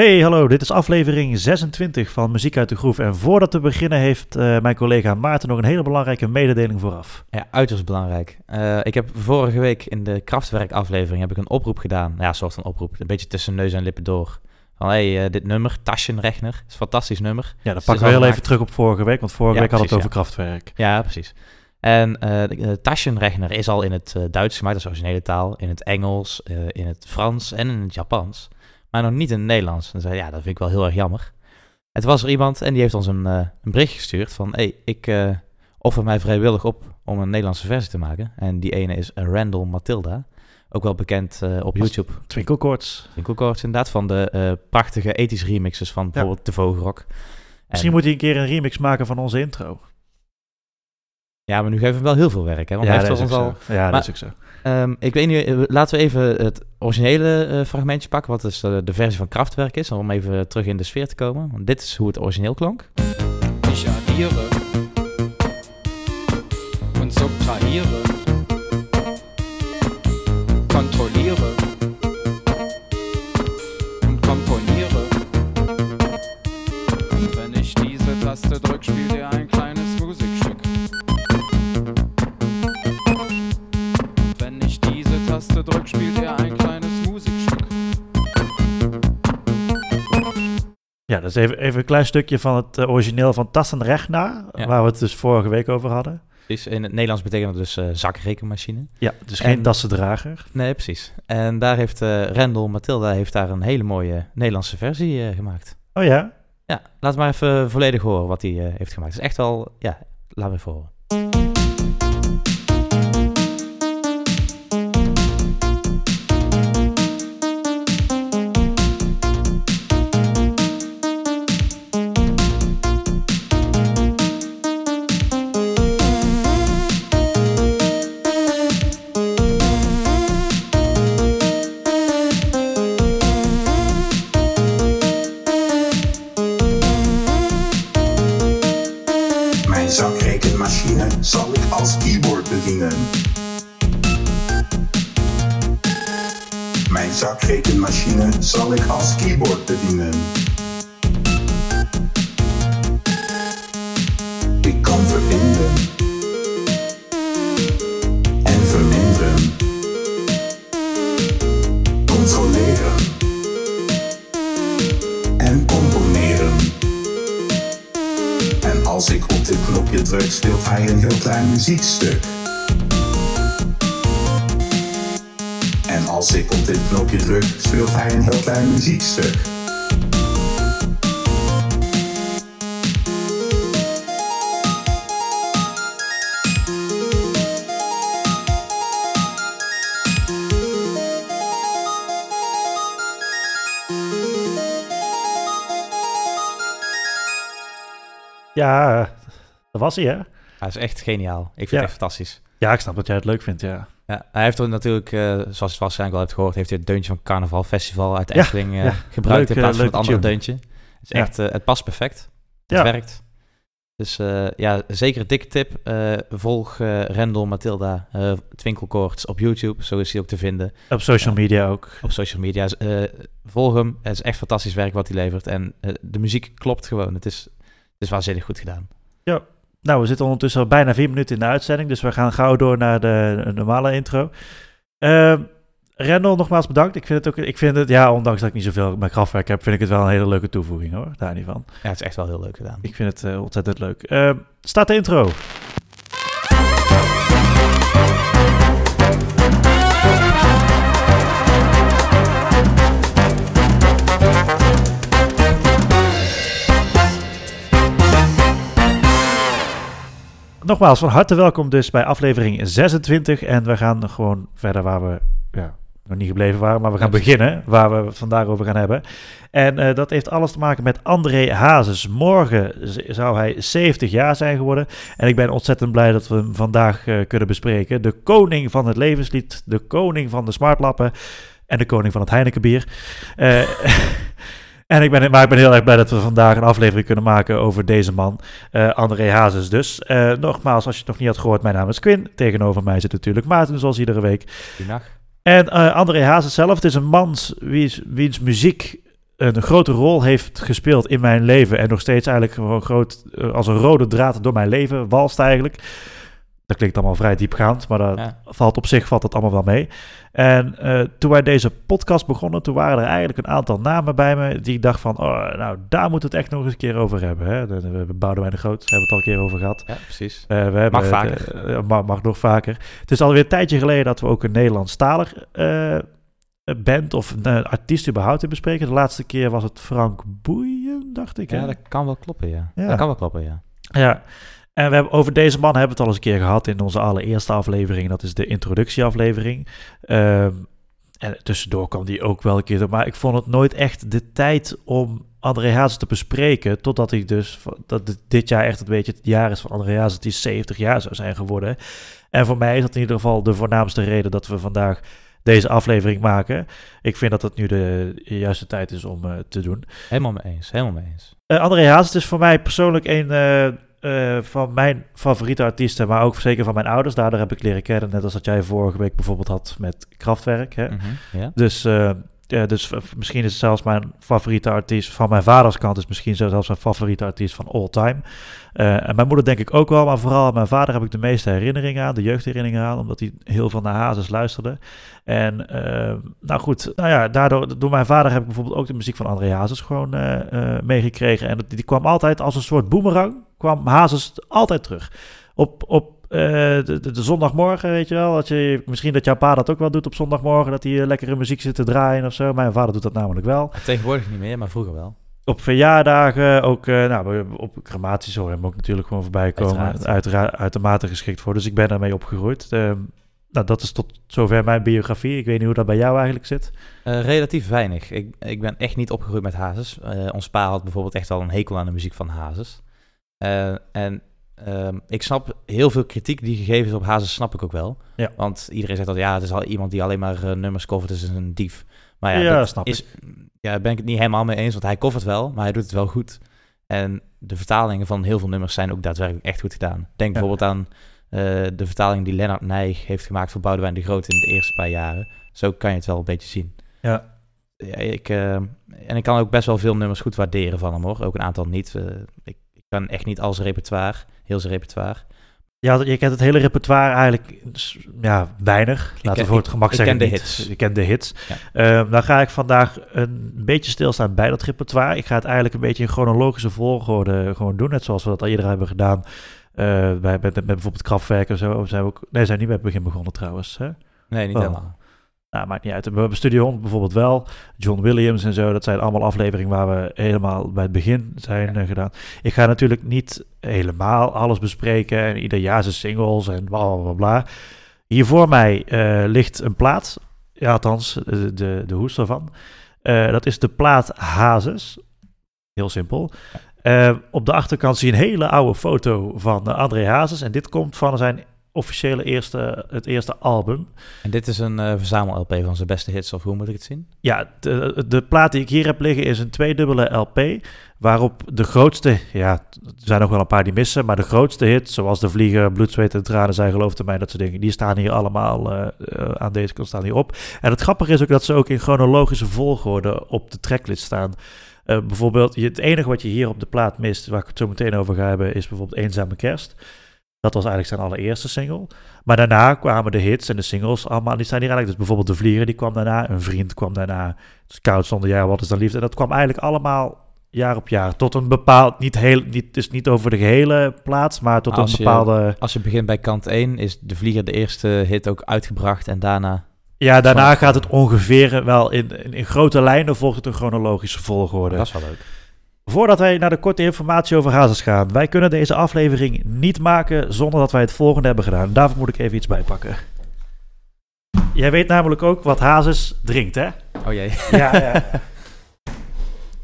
Hey, hallo, dit is aflevering 26 van Muziek uit de Groef. En voordat we beginnen heeft uh, mijn collega Maarten nog een hele belangrijke mededeling vooraf. Ja, uiterst belangrijk. Uh, ik heb vorige week in de Kraftwerk-aflevering heb ik een oproep gedaan. Ja, een soort van oproep, een beetje tussen neus en lippen door. Van, hey, uh, dit nummer, Taschenrechner, is een fantastisch nummer. Ja, dat pakken we heel even terug op vorige week, want vorige ja, week hadden we het over ja. Kraftwerk. Ja, precies. En uh, Taschenrechner is al in het Duits gemaakt, dat is originele taal, in het Engels, in het Frans en in het Japans maar nog niet in het Nederlands. En zei, ja, dat vind ik wel heel erg jammer. Het was er iemand en die heeft ons een, uh, een bericht gestuurd van, hey, ik uh, offer mij vrijwillig op om een Nederlandse versie te maken. En die ene is Randall Matilda, ook wel bekend uh, op YouTube. Twinkelkoorts. Twinkelkoorts, inderdaad, van de prachtige ethische remixes van bijvoorbeeld ja. de Vogelrok. Misschien moet hij een keer een remix maken van onze intro. Ja, maar nu geven we wel heel veel werk, hè? Want ja, hij heeft dat is ons al... Ja, dat is ook zo. Um, ik weet niet, laten we even het originele uh, fragmentje pakken, wat dus uh, de versie van Kraftwerk is, om even terug in de sfeer te komen. Want dit is hoe het origineel klonk. Ich addiere und subtrahiere, kontrolliere und komponiere. Und wenn ich diese Taste drück, spielt Spielt er ein kleines Musikstück. Ja, dat is even, even een klein stukje van het uh, origineel van Tassenrechner, ja. waar we het dus vorige week over hadden. Is in het Nederlands betekent het dus uh, zakrekenmachine. Ja, dus geen en, tassendrager. Nee, precies. En daar heeft uh, Rendel Matilda heeft daar een hele mooie Nederlandse versie gemaakt. Oh ja? Ja, laat maar even volledig horen wat hij heeft gemaakt. Het is echt wel, ja, laat me even horen. Ja, dat was hij, hè? Hij is echt geniaal. Ik vind Ja. het echt fantastisch. Ja, ik snap dat jij het leuk vindt, ja. Ja, hij heeft er natuurlijk, eh, zoals je waarschijnlijk wel hebt gehoord, heeft hij het deuntje van Carnaval Festival uit Ja, Efteling eh, gebruikt Leuk, in plaats eh, van het andere tune. deuntje. Het, is echt, het past perfect. Het werkt. Dus ja, zeker een dikke tip. Volg Rendel Matilda Twinkelkoorts op YouTube. Zo is hij ook te vinden. Op social media ook. Op social media. Eh, volg hem. Het is echt fantastisch werk wat hij levert. En de muziek klopt gewoon. Het is, is waanzinnig goed gedaan. Nou, we zitten ondertussen al bijna vier minuten in de uitzending, dus we gaan gauw door naar de normale intro. Uh, Rendel, nogmaals bedankt. Ik vind het ook, ik vind het, ja, ondanks dat ik niet zoveel met krachtwerk heb, vind ik het wel een hele leuke toevoeging hoor, daar niet van. Ja, het is echt wel heel leuk gedaan. Ik vind het uh, ontzettend leuk. Uh, staat de intro. Nogmaals, van harte welkom dus bij aflevering 26. En we gaan gewoon verder waar we ja, nog niet gebleven waren. Maar we gaan beginnen waar we het vandaag over gaan hebben. En eh, dat heeft alles te maken met André Hazes. Morgen zou hij 70 jaar zijn geworden. En ik ben ontzettend blij dat we hem vandaag eh, kunnen bespreken. De koning van het levenslied, de koning van de smartlappen en de koning van het Heinekenbier. Eh, en ik ben, maar ik ben heel erg blij dat we vandaag een aflevering kunnen maken over deze man, eh, André Hazes dus. Eh, nogmaals, als je het nog niet had gehoord, mijn naam is Quinn. Tegenover mij zit natuurlijk Maarten, zoals iedere week. Goedendag. En eh, André Hazes zelf, het is een man wiens, wiens muziek een grote rol heeft gespeeld in mijn leven en nog steeds eigenlijk gewoon groot als een rode draad door mijn leven walst eigenlijk. Dat klinkt allemaal vrij diepgaand, maar dat Ja. valt op zich valt het allemaal wel mee. En eh, toen wij deze podcast begonnen, toen waren er eigenlijk een aantal namen bij me die ik dacht van, oh, nou daar moeten we het echt nog eens een keer over hebben. Hè? De- We hebben Boudewijn de Groot, daar hebben we het al een keer over gehad. Ja, precies. Eh, we hebben, Mag vaker. eh, mag, mag nog vaker. Het is alweer een tijdje geleden dat we ook een Nederlandstalig band of een artiest überhaupt hebben bespreken. De laatste keer was het Frank Boeien, dacht ik. hè? Ja, dat kan wel kloppen, ja. Ja. Dat kan wel kloppen, ja. Ja, en we hebben, over deze man hebben we het al eens een keer gehad in onze allereerste aflevering. Dat is de introductieaflevering. Ehm, en tussendoor kwam die ook wel een keer. Maar ik vond het nooit echt de tijd om André Hazes te bespreken. Totdat ik dus, dat dit- jaar echt een beetje het jaar is van André Hazes. Die 70 jaar zou zijn geworden. En voor mij is dat in ieder geval de voornaamste reden dat we vandaag deze aflevering maken. Ik vind dat het nu de juiste tijd is om eh, te doen. Helemaal mee eens, helemaal mee eens. Eh, André Hazes is voor mij persoonlijk een eh, eh, van mijn favoriete artiesten, maar ook zeker van mijn ouders. Daardoor heb ik leren kennen, net als dat jij vorige week bijvoorbeeld had met Kraftwerk. Hè? Mhm, Ja. Dus, eh, ja, dus misschien is het zelfs mijn favoriete artiest van mijn vaders kant, is misschien zelfs mijn favoriete artiest van all time. Eh, en mijn moeder denk ik ook wel, maar vooral aan mijn vader heb ik de meeste herinneringen aan, de jeugdherinneringen aan, omdat hij heel veel naar Hazes luisterde. En eh, nou goed, nou ja, daardoor, door mijn vader heb ik bijvoorbeeld ook de muziek van André Hazes gewoon meegekregen. En die kwam altijd als een soort boemerang, kwam Hazes altijd terug. Op, op eh, de, de, de zondagmorgen, weet je wel, dat je, misschien dat jouw pa dat ook wel doet op zondagmorgen, dat hij eh, lekkere muziek zit te draaien of zo. Mijn vader doet dat namelijk wel. Tegenwoordig niet meer, maar vroeger wel. Op verjaardagen, ook eh, nou, op crematies hoor hem ook natuurlijk gewoon voorbij komen. Uiteraard. Uiteraard. uitermate geschikt voor. Dus ik ben daarmee opgegroeid. Ehm, nou, dat is tot zover mijn biografie. Ik weet niet hoe dat bij jou eigenlijk zit. Relatief weinig. Ik, ik ben echt niet opgegroeid met Hazes. Ons pa had bijvoorbeeld echt al een hekel aan de muziek van Hazes. Eh, en ehm, ik snap heel veel kritiek die gegeven is op Hazes, snap ik ook wel. Ja. Want iedereen zegt dat ja, het is al iemand die alleen maar eh, nummers covert, dus is een dief. Maar ja, Ja, dat snap is, ja, daar ben ik het niet helemaal mee eens, want hij covert wel, maar hij doet het wel goed. En de vertalingen van heel veel nummers zijn ook daadwerkelijk echt goed gedaan. Denk Ja. bijvoorbeeld aan eh, de vertaling die Lennart Nijg heeft gemaakt voor Boudewijn de Groot in de eerste paar jaren. Zo kan je het wel een beetje zien. Ja. Ja, ik, eh, en ik kan ook best wel veel nummers goed waarderen van hem hoor. Ook een aantal niet. Ik, ik kan echt niet al zijn repertoire, heel zijn repertoire. Ja, je kent het hele repertoire eigenlijk ja, weinig. Laten ken- we voor het gemak ik zeggen. ken de niet. hits. Je kent de hits. Ja. Ehm, dan ga ik vandaag een beetje stilstaan bij dat repertoire. Ik ga het eigenlijk een beetje in chronologische volgorde gewoon doen. Net zoals we dat al eerder hebben gedaan. eh, bij, met, met bijvoorbeeld Kraftwerk en zo. Zijn we ook, nee, zijn niet bij het begin begonnen trouwens. Hè? Nee, niet Oh. helemaal. Nou, maakt niet uit. We hebben Studio 100 bijvoorbeeld wel. John Williams en zo. Dat zijn allemaal afleveringen waar we helemaal bij het begin zijn eh, gedaan. Ik ga natuurlijk niet helemaal alles bespreken. En ieder jaar zijn singles en bla bla bla. Hier voor mij eh, ligt een plaat. Ja, althans, de, de, de hoes ervan. Eh, dat is de plaat Hazes. Heel simpel. Op de achterkant zie je een hele oude foto van André Hazes. En dit komt van zijn officiële eerste, het eerste album. En dit is een eh, verzamel-LP van zijn beste hits, of hoe moet ik het zien? Ja, de, de plaat die ik hier heb liggen is een tweedubbele LP. Waarop de grootste, ja, er zijn nog wel een paar die missen. Maar de grootste hits, zoals De Vlieger, Bloed, Zweet en Tranen, zijn geloofde mij, dat soort dingen. Die staan hier allemaal eh, eh, aan deze kant staan hier op. En het grappige is ook dat ze ook in chronologische volgorde op de tracklist staan. Bijvoorbeeld, het enige wat je hier op de plaat mist, waar ik het zo meteen over ga hebben, is bijvoorbeeld Eenzame Kerst. Dat was eigenlijk zijn allereerste single. Maar daarna kwamen de hits en de singles allemaal, die staan hier eigenlijk. Dus bijvoorbeeld De Vlieger, die kwam daarna. Een Vriend kwam daarna. Scout zonder jaar, wat is dan liefde? En dat kwam eigenlijk allemaal jaar op jaar. Tot een bepaald, niet heel, niet, dus niet over de gehele plaats, maar tot Als een je- bepaalde... Als je begint bij kant 1, is De Vlieger de eerste hit ook uitgebracht en daarna... Ja, daarna gaat het ongeveer wel in, in, in grote lijnen volgt het een chronologische volgorde. Dat is wel leuk. Voordat wij naar de korte informatie over Hazes gaan. Wij kunnen deze aflevering niet maken zonder dat wij het volgende hebben gedaan. Daarvoor moet ik even iets bijpakken. Jij weet namelijk ook wat Hazes drinkt, hè? Oh jee. Ja, ja.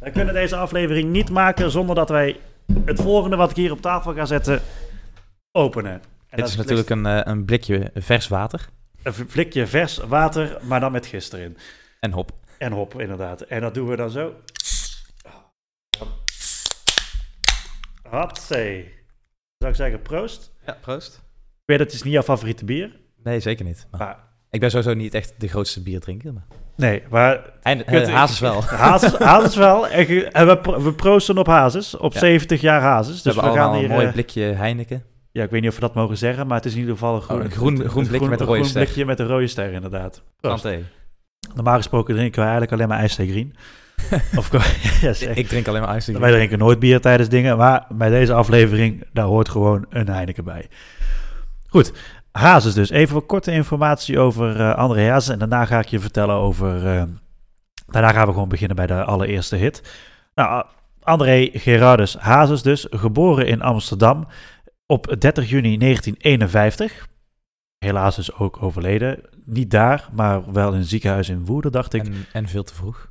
Wij kunnen deze aflevering niet maken zonder dat wij het volgende wat ik hier op tafel ga zetten openen. En Dit dat is natuurlijk een, eh, een blikje vers water een flikje vers water, maar dan met gist erin. en hop. En hop, inderdaad. En dat doen we dan zo. Hatzee. Zou ik zeggen proost? Ja, proost. Ik weet, het is niet jouw favoriete bier. Nee, zeker niet. Maar Maar ik ben sowieso niet echt de grootste bierdrinker. Maar... Nee, maar En Kut, uh, Hazes wel. Hazes, Hazes wel. En, ge- en we, pro- we proosten op Hazes, op Ja. 70 jaar Hazes. Dus we we, hebben gaan allemaal hier... een mooi eh, blikje Heineken. ja, ik weet niet of we dat mogen zeggen, maar het is in ieder geval een groen, Oh, een groen- groen blikje met een rode groen ster. blikje met een rode ster, inderdaad. Proost. Santé. Normaal gesproken drinken wij eigenlijk alleen maar ijsthee green. Of, ja. Ik drink alleen maar ijs. Wij drinken nooit bier tijdens dingen, maar bij deze aflevering, daar hoort gewoon een Heineken bij. Goed, Hazes dus. Even wat korte informatie over eh André Hazes en daarna ga ik je vertellen over... eh, daarna gaan we gewoon beginnen bij de allereerste hit. Nou, André Gerardus Hazes dus, geboren in Amsterdam op 30 juni 1951. Helaas dus ook overleden. Niet daar, maar wel in een ziekenhuis in Woerden, dacht ik. En, en veel te vroeg.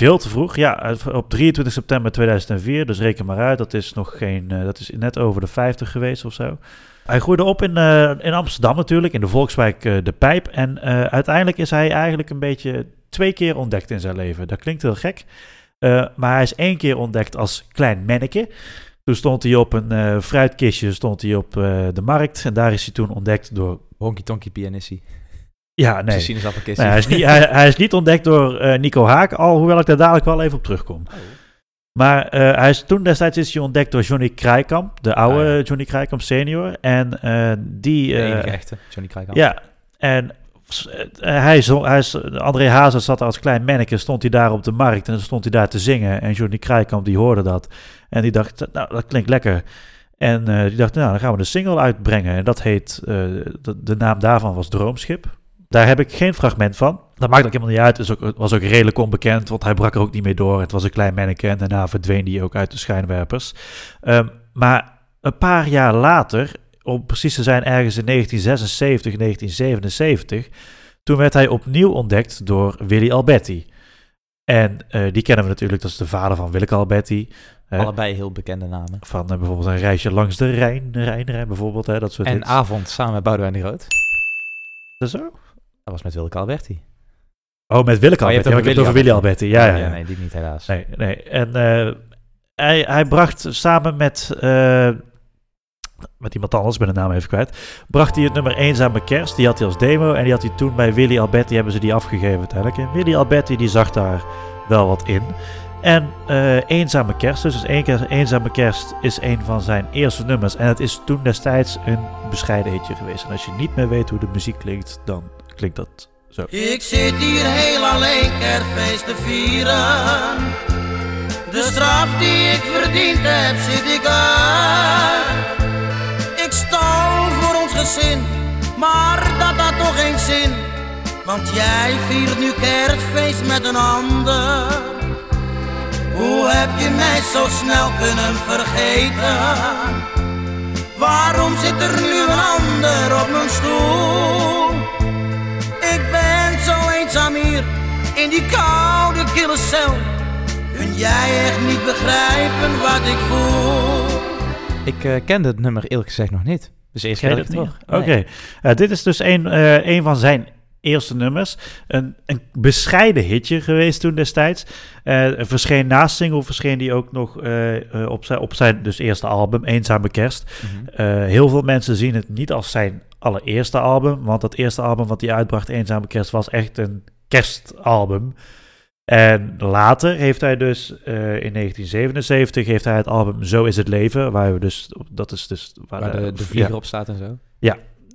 Veel te vroeg, ja. Op 23 september 2004, dus reken maar uit. Dat is nog geen, eh, dat is net over de 50 geweest of zo. Hij groeide op in, eh, in Amsterdam natuurlijk, in de volkswijk eh, De Pijp. En uiteindelijk is hij eigenlijk een beetje twee keer ontdekt in zijn leven. Dat klinkt heel gek, maar hij is één keer ontdekt als klein manneke. Toen stond hij op een fruitkistje stond hij op de markt. En daar is hij toen ontdekt door... Honky Tonky Pianissie. Ja, Nee. hij, is niet, hij, hij is niet ontdekt door eh, Nico Haak, alhoewel ik daar dadelijk wel even op terugkom. Oh. Maar eh, hij is, toen destijds is hij ontdekt door Johnny Krijkamp, de oude Ah, ja. Johnny Krijkamp senior. En eh, die... De enige echte, Johnny Krijkamp. ja, en hij, zong, hij is, André Hazes zat als klein manneke, stond hij daar op de markt en stond hij daar te zingen. En Johnny Krijkamp die hoorde dat en die dacht, nou dat klinkt lekker. En die dacht, nou dan gaan we de single uitbrengen. En dat heet, de, de naam daarvan was Droomschip. Daar heb ik geen fragment van. Dat maakt ook helemaal niet uit. Het ook, was ook redelijk onbekend, want hij brak er ook niet mee door. Het was een klein manneke en daarna verdween hij ook uit de schijnwerpers. Ehm, maar een paar jaar later, om precies te zijn ergens in 1976, 1977, toen werd hij opnieuw ontdekt door Willy Alberti. En eh, die kennen we natuurlijk, dat is de vader van Willeke Alberti. hè, Allebei heel bekende namen. van eh, bijvoorbeeld een reisje langs de Rijn, Rijn, Rijn bijvoorbeeld, hè, dat soort En hits. Avond samen met Boudewijn de Groot. Dat zo? Dat was met Willeke Alberti. Oh, met Willeke Oh, Alberti. Ja, ik heb het over Willy Alberti. Ja, ja, ja. nee, die niet helaas. Nee, nee. En eh, hij, hij bracht samen met, eh, met iemand anders, ik ben de naam even kwijt, bracht hij het nummer Eenzame Kerst. Die had hij als demo en die had hij toen bij Willy Alberti, hebben ze die afgegeven uiteindelijk. En Willy Alberti die zag daar wel wat in. En eh, Eenzame Kerst, dus keer Eenzame Kerst is een van zijn eerste nummers. En het is toen destijds een bescheiden hitje geweest. En als je niet meer weet hoe de muziek klinkt, dan klinkt dat zo. Ik zit hier heel alleen kerstfeest te vieren. De straf die ik verdiend heb, zit ik uit. Ik stal voor ons gezin, maar dat had toch geen zin. Want jij viert nu kerstfeest met een ander. Hoe heb je mij zo snel kunnen vergeten? Waarom zit er nu een ander op mijn stoel? Ik ben zo eenzaam hier in die koude kille cel. Kun jij echt niet begrijpen wat ik voel? Ik eh, kende het nummer eerlijk gezegd nog niet. Dus eerst keer dat ik. Oké, Eh, dit is dus een, eh, een van zijn eerste nummers. Een, een bescheiden hitje geweest toen destijds. Eh verscheen naast single, verscheen die ook nog eh, eh, op, zijn, op zijn dus eerste album, Eenzame Kerst. Mhm. Eh, heel veel mensen zien het niet als zijn allereerste album, want dat eerste album wat hij uitbracht, Eenzame Kerst, was echt een kerstalbum. En later heeft hij dus eh, in 1977 heeft hij het album Zo is het leven, waar we dus dat is dus Waar de, de ja, vlieger op staat en zo.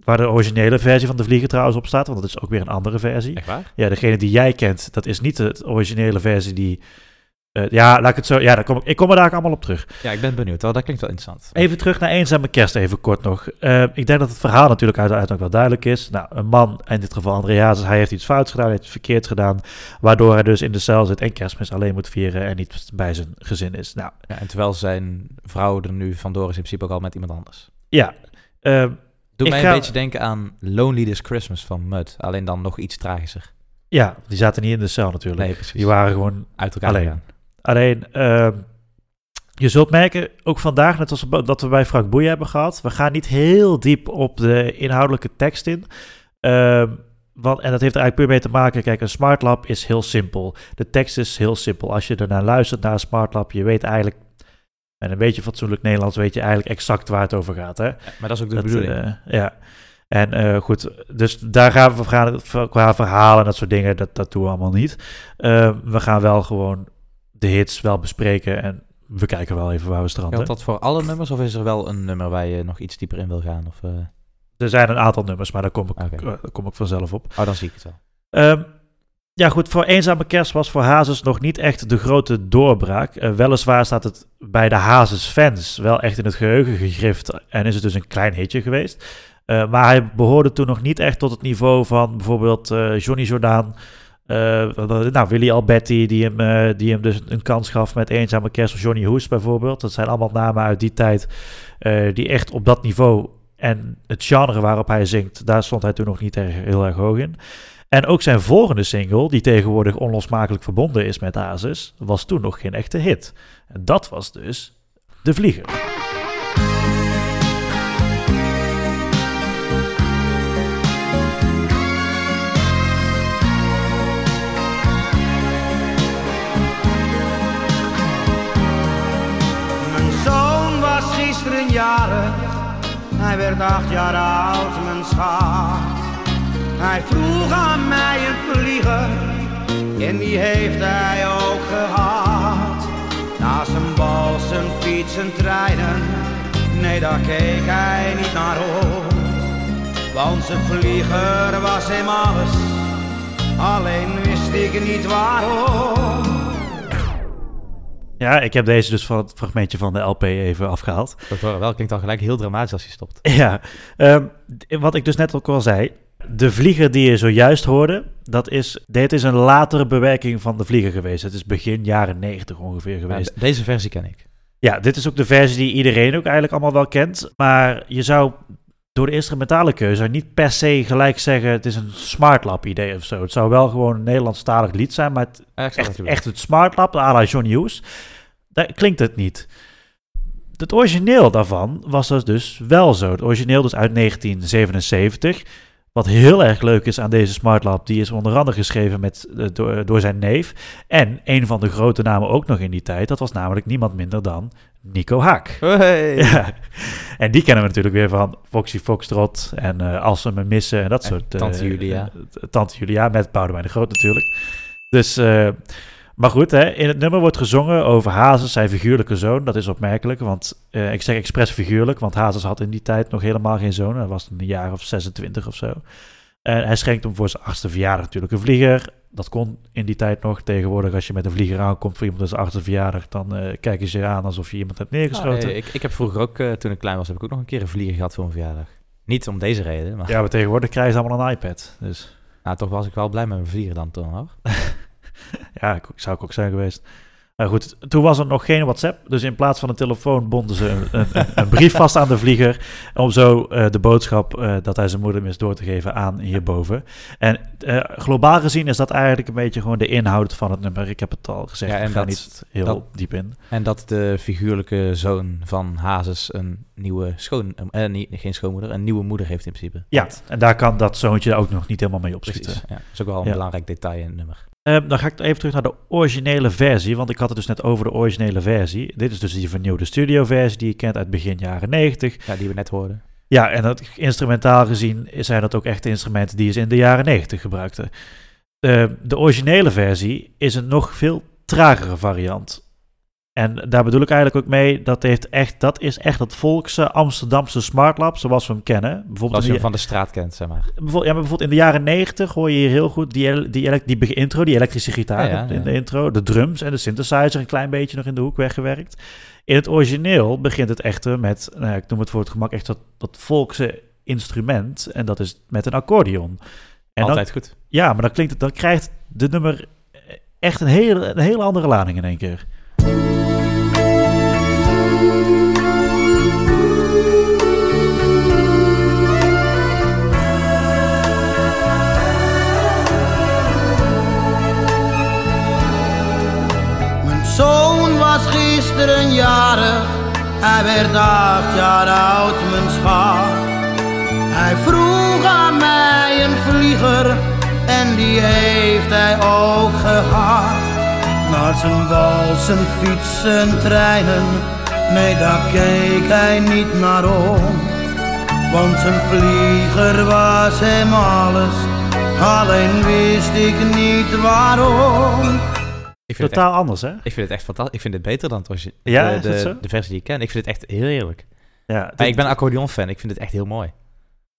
Waar de originele versie van de vlieger trouwens op staat, want dat is ook weer een andere versie. Echt waar? Ja, degene die jij kent, dat is niet de originele versie die... eh, ja, laat ik het zo... Ja, daar kom ik, ik kom er daar allemaal op terug. Ja, ik ben benieuwd. Wel, dat klinkt wel interessant. Even terug naar Eenzame Kerst, even kort nog. Eh, ik denk dat het verhaal natuurlijk uiteindelijk ook wel duidelijk is. Nou, een man, in dit geval Andreas, hij heeft iets fouts gedaan, hij heeft iets verkeerd gedaan, waardoor hij dus in de cel zit en kerstmis alleen moet vieren en niet bij zijn gezin is. Nou, Ja, en terwijl zijn vrouw er nu vandoor is, in principe ook al met iemand anders. ja... eh, Doe mij ga- een beetje denken aan Lonely This Christmas van Mud. Alleen dan nog iets tragischer. ja, die zaten niet in de cel natuurlijk. Nee, precies. Die waren gewoon Uit elkaar Alleen. gegaan. Alleen, ehm, je zult merken, ook vandaag, net als dat we bij Frank Boeien hebben gehad, we gaan niet heel diep op de inhoudelijke tekst in. Ehm, want, en dat heeft er eigenlijk puur mee te maken, kijk, een Smart Lab is heel simpel. De tekst is heel simpel. Als je ernaar luistert naar een Smart Lab, je weet eigenlijk, en een beetje fatsoenlijk Nederlands, weet je eigenlijk exact waar het over gaat. Hè? Ja, maar dat is ook de Dat, bedoeling. eh, ja. En eh, goed, dus daar gaan we gaan, qua verhalen en dat soort dingen, dat, dat doen we allemaal niet. Eh, we gaan wel gewoon de hits wel bespreken en we kijken wel even waar we stranden. Geldt dat voor alle nummers of is er wel een nummer waar je nog iets dieper in wil gaan? Of, eh, Er zijn een aantal nummers, maar daar kom ik, eh, daar kom ik vanzelf op. Oh, dan zie ik het wel. Ehm, ja, goed, voor Eenzame Kerst was voor Hazes nog niet echt de grote doorbraak. Eh, weliswaar staat het bij de Hazes-fans wel echt in het geheugen gegrift en is het dus een klein hitje geweest. Maar hij behoorde toen nog niet echt tot het niveau van bijvoorbeeld Johnny Jordaan. Eh, nou, Willy Alberti, die hem, eh, die hem dus een kans gaf met Eenzame Kerst. Of Johnny Hoes bijvoorbeeld. Dat zijn allemaal namen uit die tijd eh, die echt op dat niveau en het genre waarop hij zingt, daar stond hij toen nog niet erg, heel erg hoog in. En ook zijn volgende single, die tegenwoordig onlosmakelijk verbonden is met Hazes, was toen nog geen echte hit. En dat was dus De Vlieger. Hij werd acht jaar oud, mijn schat. Hij vroeg aan mij een vlieger, en die heeft hij ook gehad. Na zijn bal, zijn fiets, zijn treinen, nee daar keek hij niet naar om. Want zijn vlieger was hem alles, alleen wist ik niet waarom. Ja, ik heb deze dus van het fragmentje van de LP even afgehaald. Dat horen wel klinkt al gelijk heel dramatisch als je stopt. Ja, ehm, wat ik dus net ook al zei. De vlieger die je zojuist hoorde, dat is, dit is een latere bewerking van de vlieger geweest. Het is begin jaren 90 ongeveer geweest. Ja, deze versie ken ik. Ja, dit is ook de versie die iedereen ook eigenlijk allemaal wel kent. Maar je zou door de instrumentale keuze niet per se gelijk zeggen... het is een smartlap idee of zo. Het zou wel gewoon een Nederlandstalig lied zijn... maar het, echt, het smartlap, à la Johnny Hughes... daar klinkt het niet. Het origineel daarvan was dus wel zo. Het origineel dus uit 1977... Wat heel erg leuk is aan deze smartlap, die is onder andere geschreven met, eh, door, door zijn neef. En een van de grote namen ook nog in die tijd, dat was namelijk niemand minder dan Nico Haak. bedoelt. Ja. En die kennen we natuurlijk weer van Foxy Foxtrot en eh Als ze me missen en dat En soort... eh, Tante Julia. eh, Tante Julia met Boudewijn de Groot natuurlijk. Dus, eh, maar goed, hè, in het nummer wordt gezongen over Hazes, zijn figuurlijke zoon. Dat is opmerkelijk, want eh, ik zeg expres figuurlijk, want Hazes had in die tijd nog helemaal geen zoon. Hij was een jaar of 26 of zo. En hij schenkt hem voor zijn achtste verjaardag natuurlijk een vlieger. Dat kon in die tijd nog. Tegenwoordig als je met een vlieger aankomt voor iemand zijn achtste verjaardag, dan eh kijken ze je aan alsof je iemand hebt neergeschoten. Ah, ik, ik heb vroeger ook, eh, toen ik klein was, heb ik ook nog een keer een vlieger gehad voor mijn verjaardag. Niet om deze reden, maar Ja, maar tegenwoordig krijgen ze allemaal een iPad. Dus nou, toch was ik wel blij met mijn vlieger dan toen hoor. ja, zou ik ook zijn geweest. Maar goed, toen was er nog geen WhatsApp. Dus in plaats van een telefoon bonden ze een, een, een- een brief vast aan de vlieger. Om zo eh, de boodschap eh, dat hij zijn moeder mist door te geven aan hierboven. En eh, globaal gezien is dat eigenlijk een beetje gewoon de inhoud van het nummer. Ik heb het al gezegd, Ja, en ik ga dat- niet heel dat- diep in. En dat de figuurlijke zoon van Hazes een nieuwe schoon... niet, geen schoonmoeder, een nieuwe moeder heeft in principe. Ja, en daar kan dat zoontje ook nog niet helemaal mee opschieten. Precies. Ja, dat is ook wel een Ja. belangrijk detail in het nummer. Ehm, dan ga ik even terug naar de originele versie, want ik had het dus net over de originele versie. Dit is dus die vernieuwde studioversie die je kent uit begin jaren 90. Ja, die we net hoorden. Ja, en dat, instrumentaal gezien zijn dat ook echt instrumenten die ze in de jaren 90 gebruikten. Eh, de originele versie is een nog veel tragere variant. En daar bedoel ik eigenlijk ook mee, dat, heeft echt, dat is echt het volkse Amsterdamse smartlap zoals we hem kennen. Bijvoorbeeld Als in je hem van de straat kent, zeg maar. Bijvoorbeeld, ja, maar bijvoorbeeld in de jaren 90 hoor je hier heel goed die, die, die, intro, die elektrische gitaar Ja, ja, in de intro, de drums en de synthesizer een klein beetje nog in de hoek weggewerkt. In het origineel begint het echter met, nou ja, ik noem het voor het gemak echt dat, dat volkse instrument en dat is met een accordeon. En dan, Altijd goed. ja, maar dan klinkt het, dan krijgt de nummer echt een hele, een hele andere lading in één keer. Zoon was gisteren jarig, hij werd acht jaar oud, mijn schat. Hij vroeg aan mij een vlieger en die heeft hij ook gehad. Maar zijn bal, zijn fiets, zijn treinen, nee daar keek hij niet naar om. Want zijn vlieger was hem alles, alleen wist ik niet waarom. Ik vind, het Totaal anders, hè? echt, ik vind het echt fantastisch. Ik vind het beter dan het Ja, de, de, de versie die ik ken. Ik vind het echt heel heerlijk. Ja, dit- ik ben een accordeon-fan. Ik vind het echt heel mooi.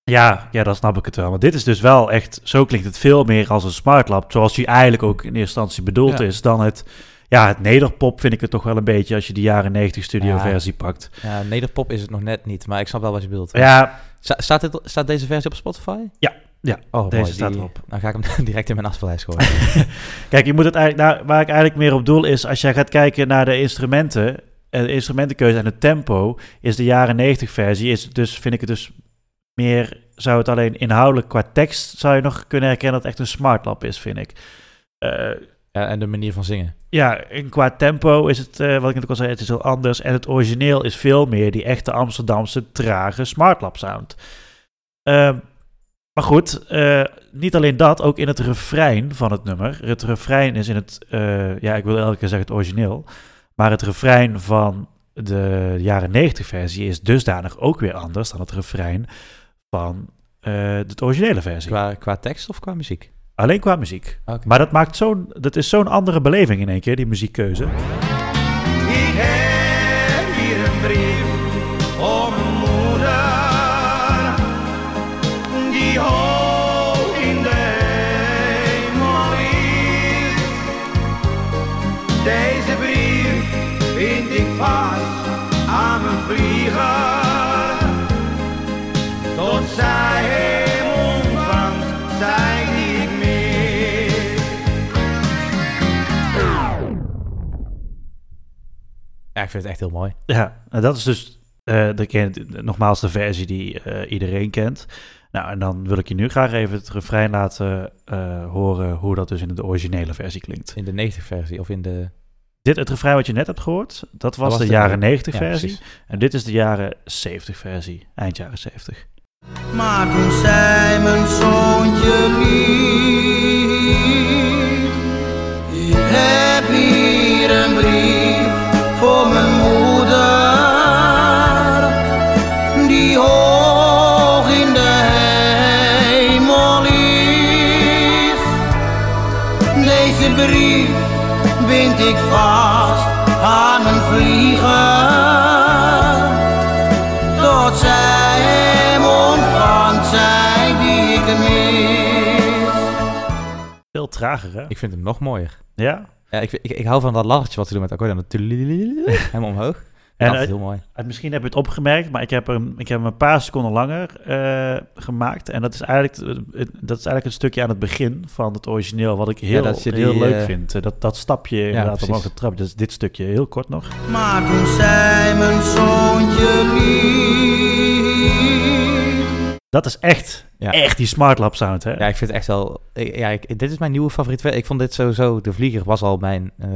ja, ja, dan snap ik het wel. Maar dit is dus wel echt, zo klinkt het veel meer als een smartlap, zoals die eigenlijk ook in eerste instantie bedoeld Ja. is, dan het, ja, het nederpop vind ik het toch wel een beetje als je die jaren 90 studio Ja. versie pakt. Ja, nederpop is het nog net niet, maar ik snap wel wat je bedoelt. Ja, Sta- staat, dit, staat deze versie op Spotify? Ja, ja, Oh, deze mooi, staat die- erop. Dan ga ik hem direct in mijn afspeellijst gooien. Kijk, je moet het eigenlijk, nou, waar ik eigenlijk meer op doel is, als jij gaat kijken naar de instrumenten, eh, de instrumentenkeuze en het tempo, is de jaren 90 versie, is dus, vind ik het dus meer, zou het alleen inhoudelijk qua tekst, zou je nog kunnen herkennen dat het echt een smartlap is, vind ik. Eh, ja, en de manier van zingen. ja, en qua tempo is het, eh, wat ik net ook al zei, het is heel anders. En het origineel is veel meer die echte Amsterdamse trage smartlap sound. Ehm, maar goed, eh, niet alleen dat, ook in het refrein van het nummer. Het refrein is in het, eh, ja, ik wil elke keer zeggen het origineel. Maar het refrein van de jaren 90 versie is dusdanig ook weer anders dan het refrein van eh, de originele versie. Qua, qua tekst of qua muziek? Alleen qua muziek. Maar dat maakt zo'n, dat is zo'n andere beleving in één keer, die muziekkeuze. Ja, ik vind het echt heel mooi. Ja, en dat is dus eh, de, ken- nogmaals de versie die eh, iedereen kent. Nou, en dan wil ik je nu graag even het refrein laten eh, horen hoe dat dus in de originele versie klinkt. In de 90 versie of in de... Dit, het refrein wat je net hebt gehoord, dat was, was de, de- jaren 90 Ja, versie. precies. En dit is de jaren 70 versie, eind jaren 70. Maar toen zei mijn zoontje lief, brief bind ik vast aan mijn vlieger tot zij hem ontvangt, zij die ik mis. Veel trager, hè? Ik vind hem nog mooier. Ja. Ja, ik, ik, ik hou van dat lachertje wat ze doen met accordeon. Dat tulilililil, Helemaal omhoog. En, dat is heel mooi. Het- Misschien heb je het opgemerkt, maar ik heb hem, ik heb hem een paar seconden langer eh, gemaakt. En dat is, eigenlijk, het- dat is eigenlijk een stukje aan het begin van het origineel, wat ik heel, dat je die, heel leuk eh, vind. Eh, Dat, dat stapje inderdaad precies. omhoog het trap. Dus dit stukje heel kort nog. Maar toen zei mijn zoontje lief, Dat is echt, Ja. echt die smartlap sound, hè? Ja, ik vind het echt wel... Ja, ik, dit is mijn nieuwe favoriet. Ik vond dit sowieso... De Vlieger was al mijn, eh,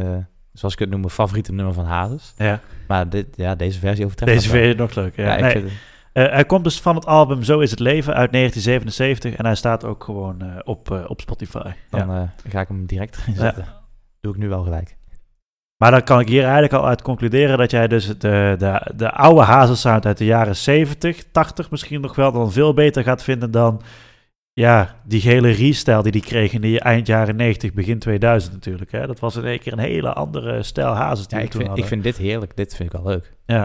zoals ik het noem, mijn favoriete nummer van Hazes. Ja, Maar dit, ja, deze versie overtreft Deze vind je nog leuker. Ja. Ja, ik Nee, eh, hij komt dus van het album Zo is het leven uit 1977 en hij staat ook gewoon eh, op, eh, op Spotify. dan Ja. ga ik hem direct erin zetten. Doe ik nu wel gelijk. Maar dan kan ik hier eigenlijk al uit concluderen dat jij dus de, de, de oude Hazelsound uit de jaren 70, 80 misschien nog wel, dan veel beter gaat vinden dan ja, die gele restyle die die kreeg in de eind jaren 90, begin 2000 natuurlijk. Hè? Dat was in één keer een hele andere stijl Hazes die Ja, ik toen vind, ik vind dit heerlijk. Dit vind ik wel leuk. Ja,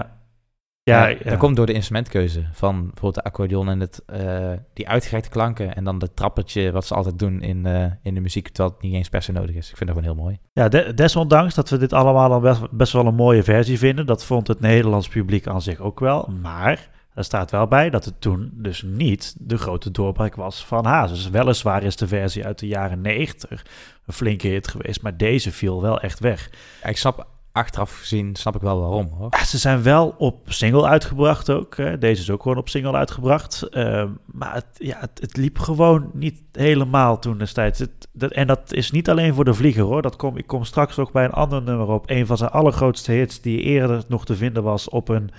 ja, Ja, ja. Dat komt door de instrumentkeuze van bijvoorbeeld de accordeon en het, eh, die uitgerekte klanken. En dan dat trappertje wat ze altijd doen in, eh, in de muziek, terwijl het niet eens per se nodig is. Ik vind dat gewoon heel mooi. Ja, de- desondanks dat we dit allemaal al best, best wel een mooie versie vinden. Dat vond het Nederlands publiek aan zich ook wel. Maar er staat wel bij dat het toen dus niet de grote doorbraak was van Hazes. Weliswaar is de versie uit de jaren 90 een flinke hit geweest, maar deze viel wel echt weg. Ja, ik snap, achteraf gezien, snap ik wel waarom hoor. Ja, ze zijn wel op single uitgebracht ook. Hè. Deze is ook gewoon op single uitgebracht. Ehm, maar het, ja, het, het liep gewoon niet helemaal toen destijds. Het, dat, en dat is niet alleen voor de vlieger hoor. Dat kom, ik kom straks nog bij een ander nummer op. Een van zijn allergrootste hits die eerder nog te vinden was op een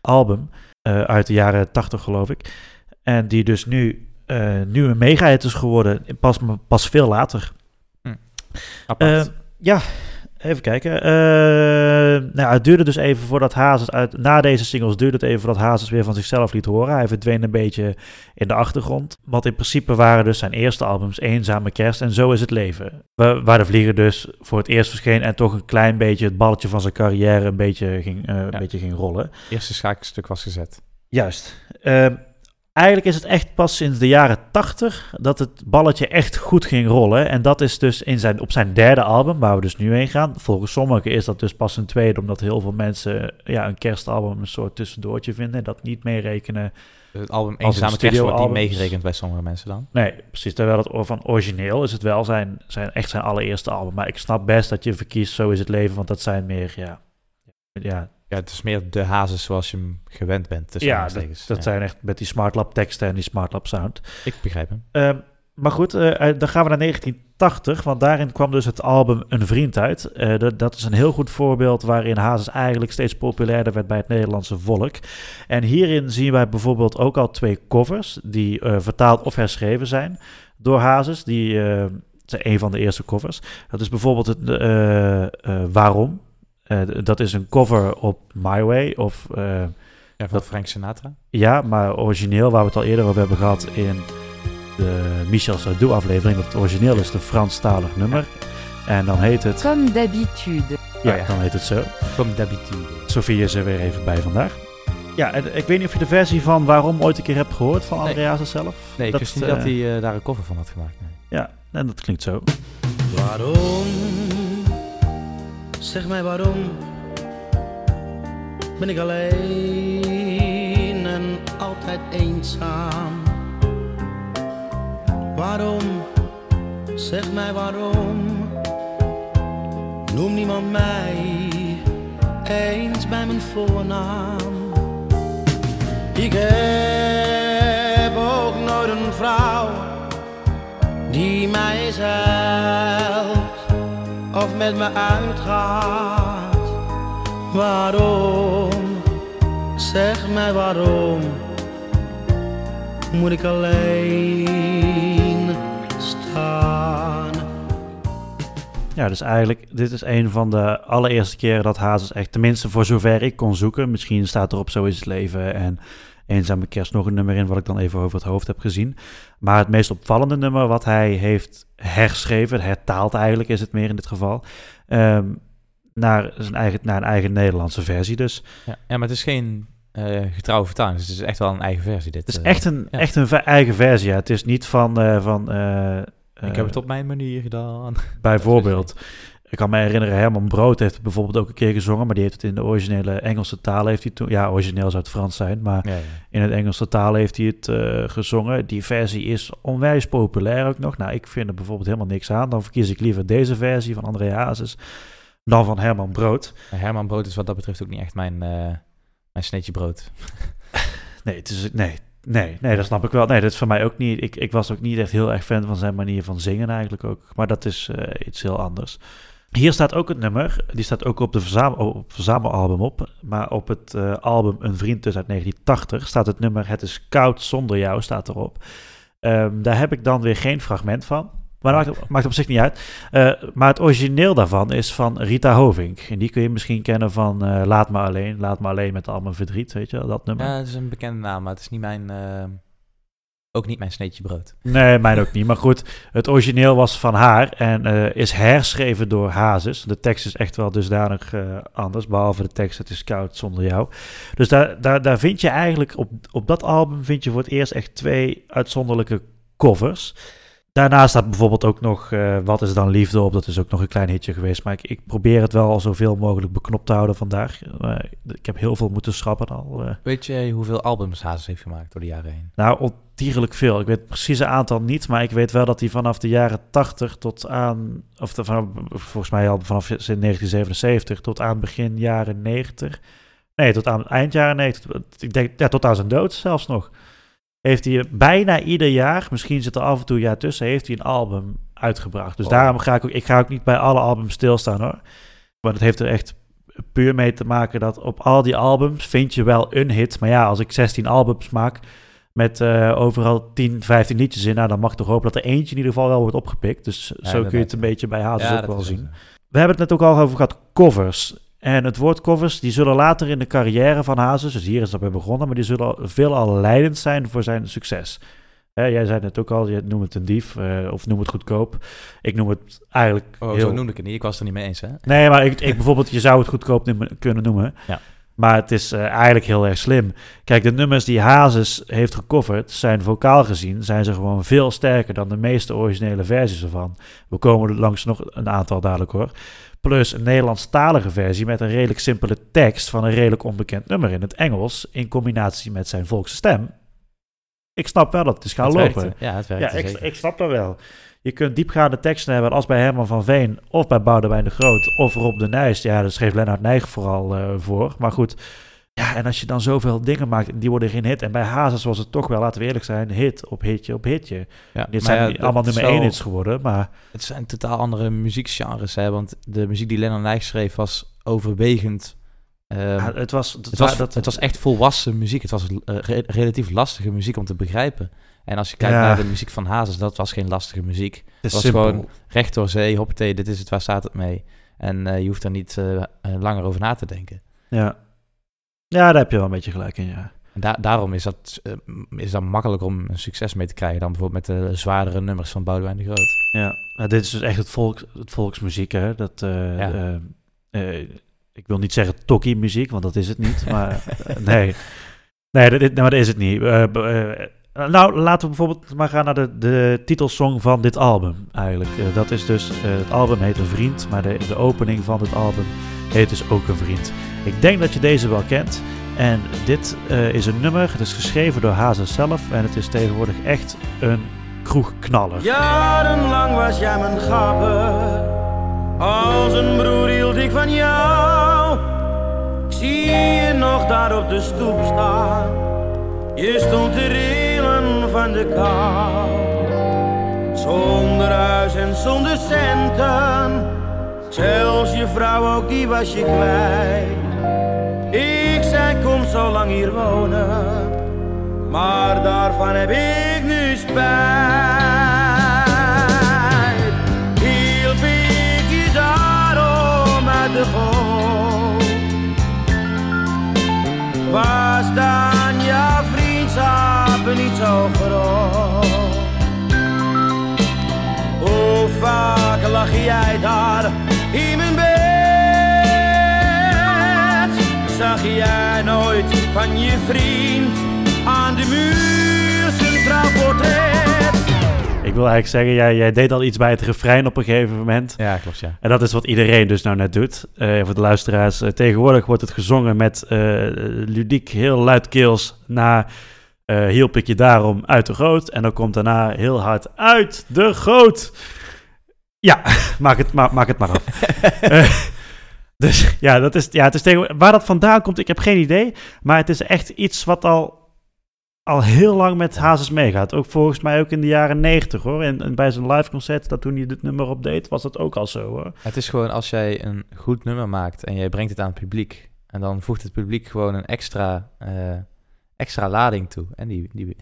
album. Eh, uit de jaren 80 geloof ik. En die dus nu, eh, nu een mega-hit is geworden. Pas, pas veel later. Apart. Eh, ja, Even kijken. Eh, nou, het duurde dus even voordat Hazes uit. Na deze singles duurde het even voordat Hazes weer van zichzelf liet horen. Hij verdween een beetje in de achtergrond. Want in principe waren dus zijn eerste albums Eenzame Kerst en Zo is het leven. Wa- Waar de Vlieger dus voor het eerst verscheen en toch een klein beetje het balletje van zijn carrière een beetje ging, eh, een Ja. beetje ging rollen. Eerste schaakstuk was gezet. Juist. Ehm, eigenlijk is het echt pas sinds de jaren 80 dat het balletje echt goed ging rollen. En dat is dus in zijn, op zijn derde album, waar we dus nu heen gaan. Volgens sommigen is dat dus pas een tweede, omdat heel veel mensen ja, een kerstalbum een soort tussendoortje vinden. en Dat niet meerekenen. Het album Eenzame een Kerst wordt niet meegerekend bij sommige mensen dan. Nee, precies. Terwijl het van origineel is het wel zijn, zijn, echt zijn allereerste album. Maar ik snap best dat je verkiest Zo is het leven, want dat zijn meer, ja... ja Ja, het is meer de hazes zoals je hem gewend bent. tussen ja, dat, Ja, zijn echt met die Smartlab teksten en die Smartlab sound. Ik begrijp hem. Ehm, maar goed, eh, eh, dan gaan we naar 1980, want daarin kwam dus het album Een Vriend uit. Eh, dat, dat is een heel goed voorbeeld waarin Hazes eigenlijk steeds populairder werd bij het Nederlandse volk. En hierin zien wij bijvoorbeeld ook al twee covers die vertaald of herschreven zijn door Hazes. Die zijn een van de eerste covers. Dat is bijvoorbeeld het Waarom. Eh, dat is een cover op My Way of... eh, Ja, van Dat- Frank Sinatra. ja, maar origineel, waar we het al eerder over hebben gehad in de Michel Sardou aflevering, dat het origineel is de Franstalig nummer. En dan heet het, Comme d'habitude. ja, Oh ja. dan heet het zo. Comme d'habitude. Sofie is er weer even bij vandaag. Ja, en ik weet niet of je de versie van Waarom ooit een keer hebt gehoord van Nee. Andreas zelf. Nee, ik Dat, wist niet dat hij eh, daar een cover van had gemaakt. Nee. Ja, en dat klinkt zo. Waarom? Zeg mij waarom ben ik alleen en altijd eenzaam? Waarom? Zeg mij waarom noem niemand mij eens bij mijn voornaam? Ik heb ook nooit een vrouw die mij helpt of met me uitgaat. Waarom, zeg mij waarom, moet ik alleen staan? Ja, dus eigenlijk, dit is een van de allereerste keren dat Hazes echt, tenminste voor zover ik kon zoeken, misschien staat er op Zo is het leven en Eenzame Kerst nog een nummer in, wat ik dan even over het hoofd heb gezien. Maar het meest opvallende nummer wat hij heeft herschreven, hertaald eigenlijk is het meer in dit geval, ehm, naar, zijn eigen, naar een eigen Nederlandse versie dus. Ja, ja, maar het is geen eh, getrouwe vertaling. Dus het is echt wel een eigen versie. Dit, Het is eh. echt een, ja. echt een eigen versie, ja. Het is niet van... eh, van Ik heb het op mijn manier gedaan. Bijvoorbeeld. Ik kan me herinneren, Herman Brood heeft het bijvoorbeeld ook een keer gezongen, maar die heeft het in de originele Engelse taal heeft hij toen, ja, origineel zou het Frans zijn, maar Ja, ja. in het Engelse taal heeft hij het eh, gezongen. Die versie is onwijs populair ook nog. Nou, ik vind er bijvoorbeeld helemaal niks aan. Dan verkies ik liever deze versie van André Hazes dan van Herman Brood. Herman Brood is wat dat betreft ook niet echt mijn, eh, mijn sneetje brood. Nee, het is, nee, nee, nee, dat snap ik wel. Nee, dat is voor mij ook niet. Ik, ik was ook niet echt heel erg fan van zijn manier van zingen eigenlijk ook. Maar dat is eh, iets heel anders. Hier staat ook het nummer. Die staat ook op de verzamel, op het verzamelalbum op. Maar op het eh, album Een Vriend dus uit 1980 staat het nummer Het is koud zonder jou staat erop. Ehm, daar heb ik dan weer geen fragment van. Maar dat maakt, maakt op zich niet uit. Eh, maar het origineel daarvan is van Rita Hovink. En die kun je misschien kennen van eh, Laat me alleen. Laat me alleen met al mijn verdriet, weet je dat nummer. Ja, het is een bekende naam, maar het is niet mijn, ook niet mijn sneetje brood. Nee, mij ook niet. Maar goed, het origineel was van haar en eh, is herschreven door Hazes. De tekst is echt wel dusdanig eh, anders, behalve de tekst Het is koud zonder jou. Dus daar, daar, daar vind je eigenlijk, op, op dat album vind je voor het eerst echt twee uitzonderlijke covers. Daarnaast staat bijvoorbeeld ook nog eh, Wat is dan liefde op. Dat is ook nog een klein hitje geweest. Maar ik, ik probeer het wel zoveel mogelijk beknopt te houden vandaag. Ik heb heel veel moeten schrappen al. eh. Weet je hoeveel albums Hazes heeft gemaakt door de jaren heen? Nou, ontierlijk veel. Ik weet het precieze aantal niet, maar ik weet wel dat hij vanaf de jaren 80 tot aan, of de, vanaf, volgens mij al vanaf 1977 tot aan begin jaren 90. Nee, tot aan eind jaren 90. Ik denk, ja, tot aan zijn dood zelfs nog. Heeft hij bijna ieder jaar, misschien zit er af en toe een jaar tussen, heeft hij een album uitgebracht. Dus Oh. daarom ga ik ook, ik ga ook niet bij alle albums stilstaan hoor. Maar dat heeft er echt puur mee te maken dat op al die albums vind je wel een hit. Maar ja, als ik 16 albums maak met eh, overal 10, 15 liedjes in, nou, dan mag ik toch hopen dat er eentje in ieder geval wel wordt opgepikt. Dus zo kun je het een beetje bij Hazes ook wel zien. zo. we hebben het net ook al over gehad, covers. En het woord covers, die zullen later in de carrière van Hazes, dus hier is dat bij begonnen, maar die zullen veelal leidend zijn voor zijn succes. Jij zei het ook al, je noemt het een dief eh, of noem het goedkoop. Ik noem het eigenlijk Oh, heel... zo noemde ik het niet. Ik was het er niet mee eens, hè? Nee, maar ik, ik bijvoorbeeld, je zou het goedkoop noemen- kunnen noemen. Ja. Maar het is eh, eigenlijk heel erg slim. Kijk, de nummers die Hazes heeft gecoverd, zijn vocaal gezien, zijn ze gewoon veel sterker dan de meeste originele versies ervan. We komen er langs nog een aantal dadelijk hoor. Plus een Nederlandstalige versie met een redelijk simpele tekst van een redelijk onbekend nummer in het Engels, in combinatie met zijn volkse stem. Ik snap wel dat het is gaan Het lopen. werkte. Ja, het Ja, werkte ik, ik snap dat wel. Je kunt diepgaande teksten hebben als bij Herman van Veen of bij Boudewijn de Groot of Rob de Nijs. Ja, daar schreef Lennart Nijg vooral eh, voor. Maar goed, ja, en als je dan zoveel dingen maakt en die worden geen hit. En bij Hazes was het toch wel, laten we eerlijk zijn, hit op hitje op hitje. Ja, Dit zijn ja, allemaal nummer één hits geworden, maar Het zijn totaal andere muziekgenres, hè? Want de muziek die Lennon Nijg schreef was overwegend... ehm, ja, het was... Het, het, was, dat, het was echt volwassen muziek. Het was re- relatief lastige muziek om te begrijpen. En als je kijkt Ja. naar de muziek van Hazes, dat was geen lastige muziek. het was simpel. gewoon recht door zee, hoppatee, dit is het, waar staat het mee? En eh, je hoeft er niet eh, eh, langer over na te denken. Ja. Ja, daar heb je wel een beetje gelijk in, ja. En da- daarom is dat, eh, is dat makkelijker om een succes mee te krijgen dan bijvoorbeeld met de zwaardere nummers van Boudewijn de Groot. Ja, nou, dit is dus echt het, volk, het volksmuziek, hè. Dat, eh, Ja. eh, ik wil niet zeggen tokkie muziek, want dat is het niet. Maar nee, nee dat, dit- nou, dat is het niet. Nou, laten we bijvoorbeeld maar gaan naar de, de titelsong van dit album, eigenlijk. Dat is dus, het album heet Een Vriend, maar de, de opening van dit album heet dus ook Een Vriend. Ik denk dat je deze wel kent. En dit eh, is een nummer, het is geschreven door Hazes zelf en het is tegenwoordig echt een kroegknaller. Jarenlang was jij mijn gabber. Als een broer hield ik van jou. Ik zie je nog daar op de stoep staan. Je stond te rillen van de kou. Zonder huis en zonder centen. Zelfs je vrouw ook, die was je kwijt. Zo lang hier wonen. Maar daarvan heb ik nu spijt. Hielp ik je daarom uit de goot? Was dan jouw vriendschap niet zo groot? Hoe vaak lag jij daar Zag jij nooit van je vriend aan de muur zijn trouwportret? Ik wil eigenlijk zeggen, jij, jij deed al iets bij het refrein op een gegeven moment. Ja, klopt, ja. En dat is wat iedereen dus nou net doet. Eh, voor de luisteraars, eh, tegenwoordig wordt het gezongen met eh, ludiek, heel luidkeels na eh hielp ik je daarom uit de goot. En dan komt daarna heel hard uit de goot. Ja, maak het, ma maak het maar af. Dus ja, dat is, ja, het is tegenwoordig, waar dat vandaan komt, ik heb geen idee. Maar het is echt iets wat al, al heel lang met Hazes meegaat. Ook volgens mij ook in de jaren negentig hoor. En, en bij zijn live concert, dat toen hij dit nummer opdeed, was dat ook al zo hoor. Het is gewoon als jij een goed nummer maakt en jij brengt het aan het publiek. En dan voegt het publiek gewoon een extra, eh, extra lading toe. En die, die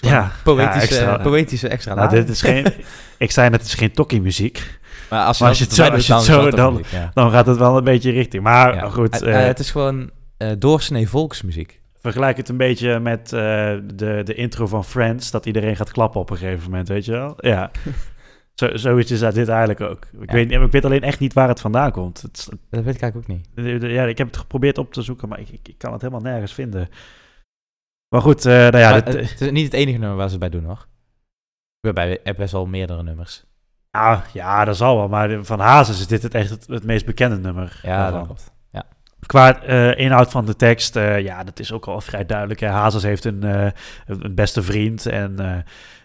Ja, poëtische, ja, extra- poëtische extra Nou, dit is geen, ik zei net, het is geen tokkie muziek. maar als je, maar als je het zo- doet, als je het dan zo- dan- moeilijk, ja. Dan gaat het wel een beetje richting. Maar Ja. goed, Het, eh, eh, het is gewoon eh, doorsnee volksmuziek. vergelijk het een beetje met eh, de, de intro van Friends. Dat iedereen gaat klappen op een gegeven moment, weet je wel? Ja. Zo, zoiets is dat dit eigenlijk ook. Ik, weet, ik weet alleen echt niet waar het vandaan komt. Het, Dat weet ik eigenlijk ook niet. ja, ik heb het geprobeerd op te zoeken, maar ik, ik, ik kan het helemaal nergens vinden. Maar goed, eh, nou ja, Maar dit, het is niet het enige nummer waar ze het bij doen, hoor. Waarbij heb best wel meerdere nummers. ah, ja, dat zal wel. Maar van Hazes is dit het echt het, het meest bekende nummer. Ja, daarvan. dat klopt. Ja. Qua eh, inhoud van de tekst, eh, ja, dat is ook al vrij duidelijk. Hè. Hazes heeft een, eh, een beste vriend en eh,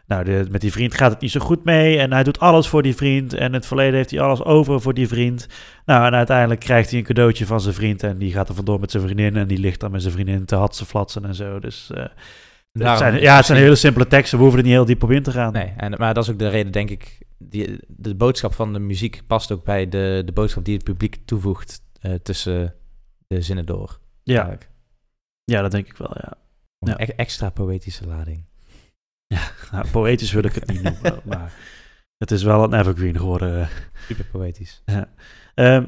nou, de, met die vriend gaat het niet zo goed mee en hij doet alles voor die vriend en in het verleden heeft hij alles over voor die vriend. Nou, en uiteindelijk krijgt hij een cadeautje van zijn vriend en die gaat er vandoor met zijn vriendin en die ligt dan met zijn vriendin te hatsen, flatsen en zo. Dus het Daarom zijn, ja, het zijn hele simpele teksten, we hoeven er niet heel diep op in te gaan. Nee, en, maar dat is ook de reden, denk ik. Die, de boodschap van de muziek past ook bij de, de boodschap die het publiek toevoegt eh, tussen de zinnen door. Ja, eigenlijk. ja, dat denk ik wel, ja. Ja. e- extra poëtische lading. Nou, poëtisch wil ik het niet noemen, maar Het is wel een evergreen geworden. Super poëtisch. Ehm,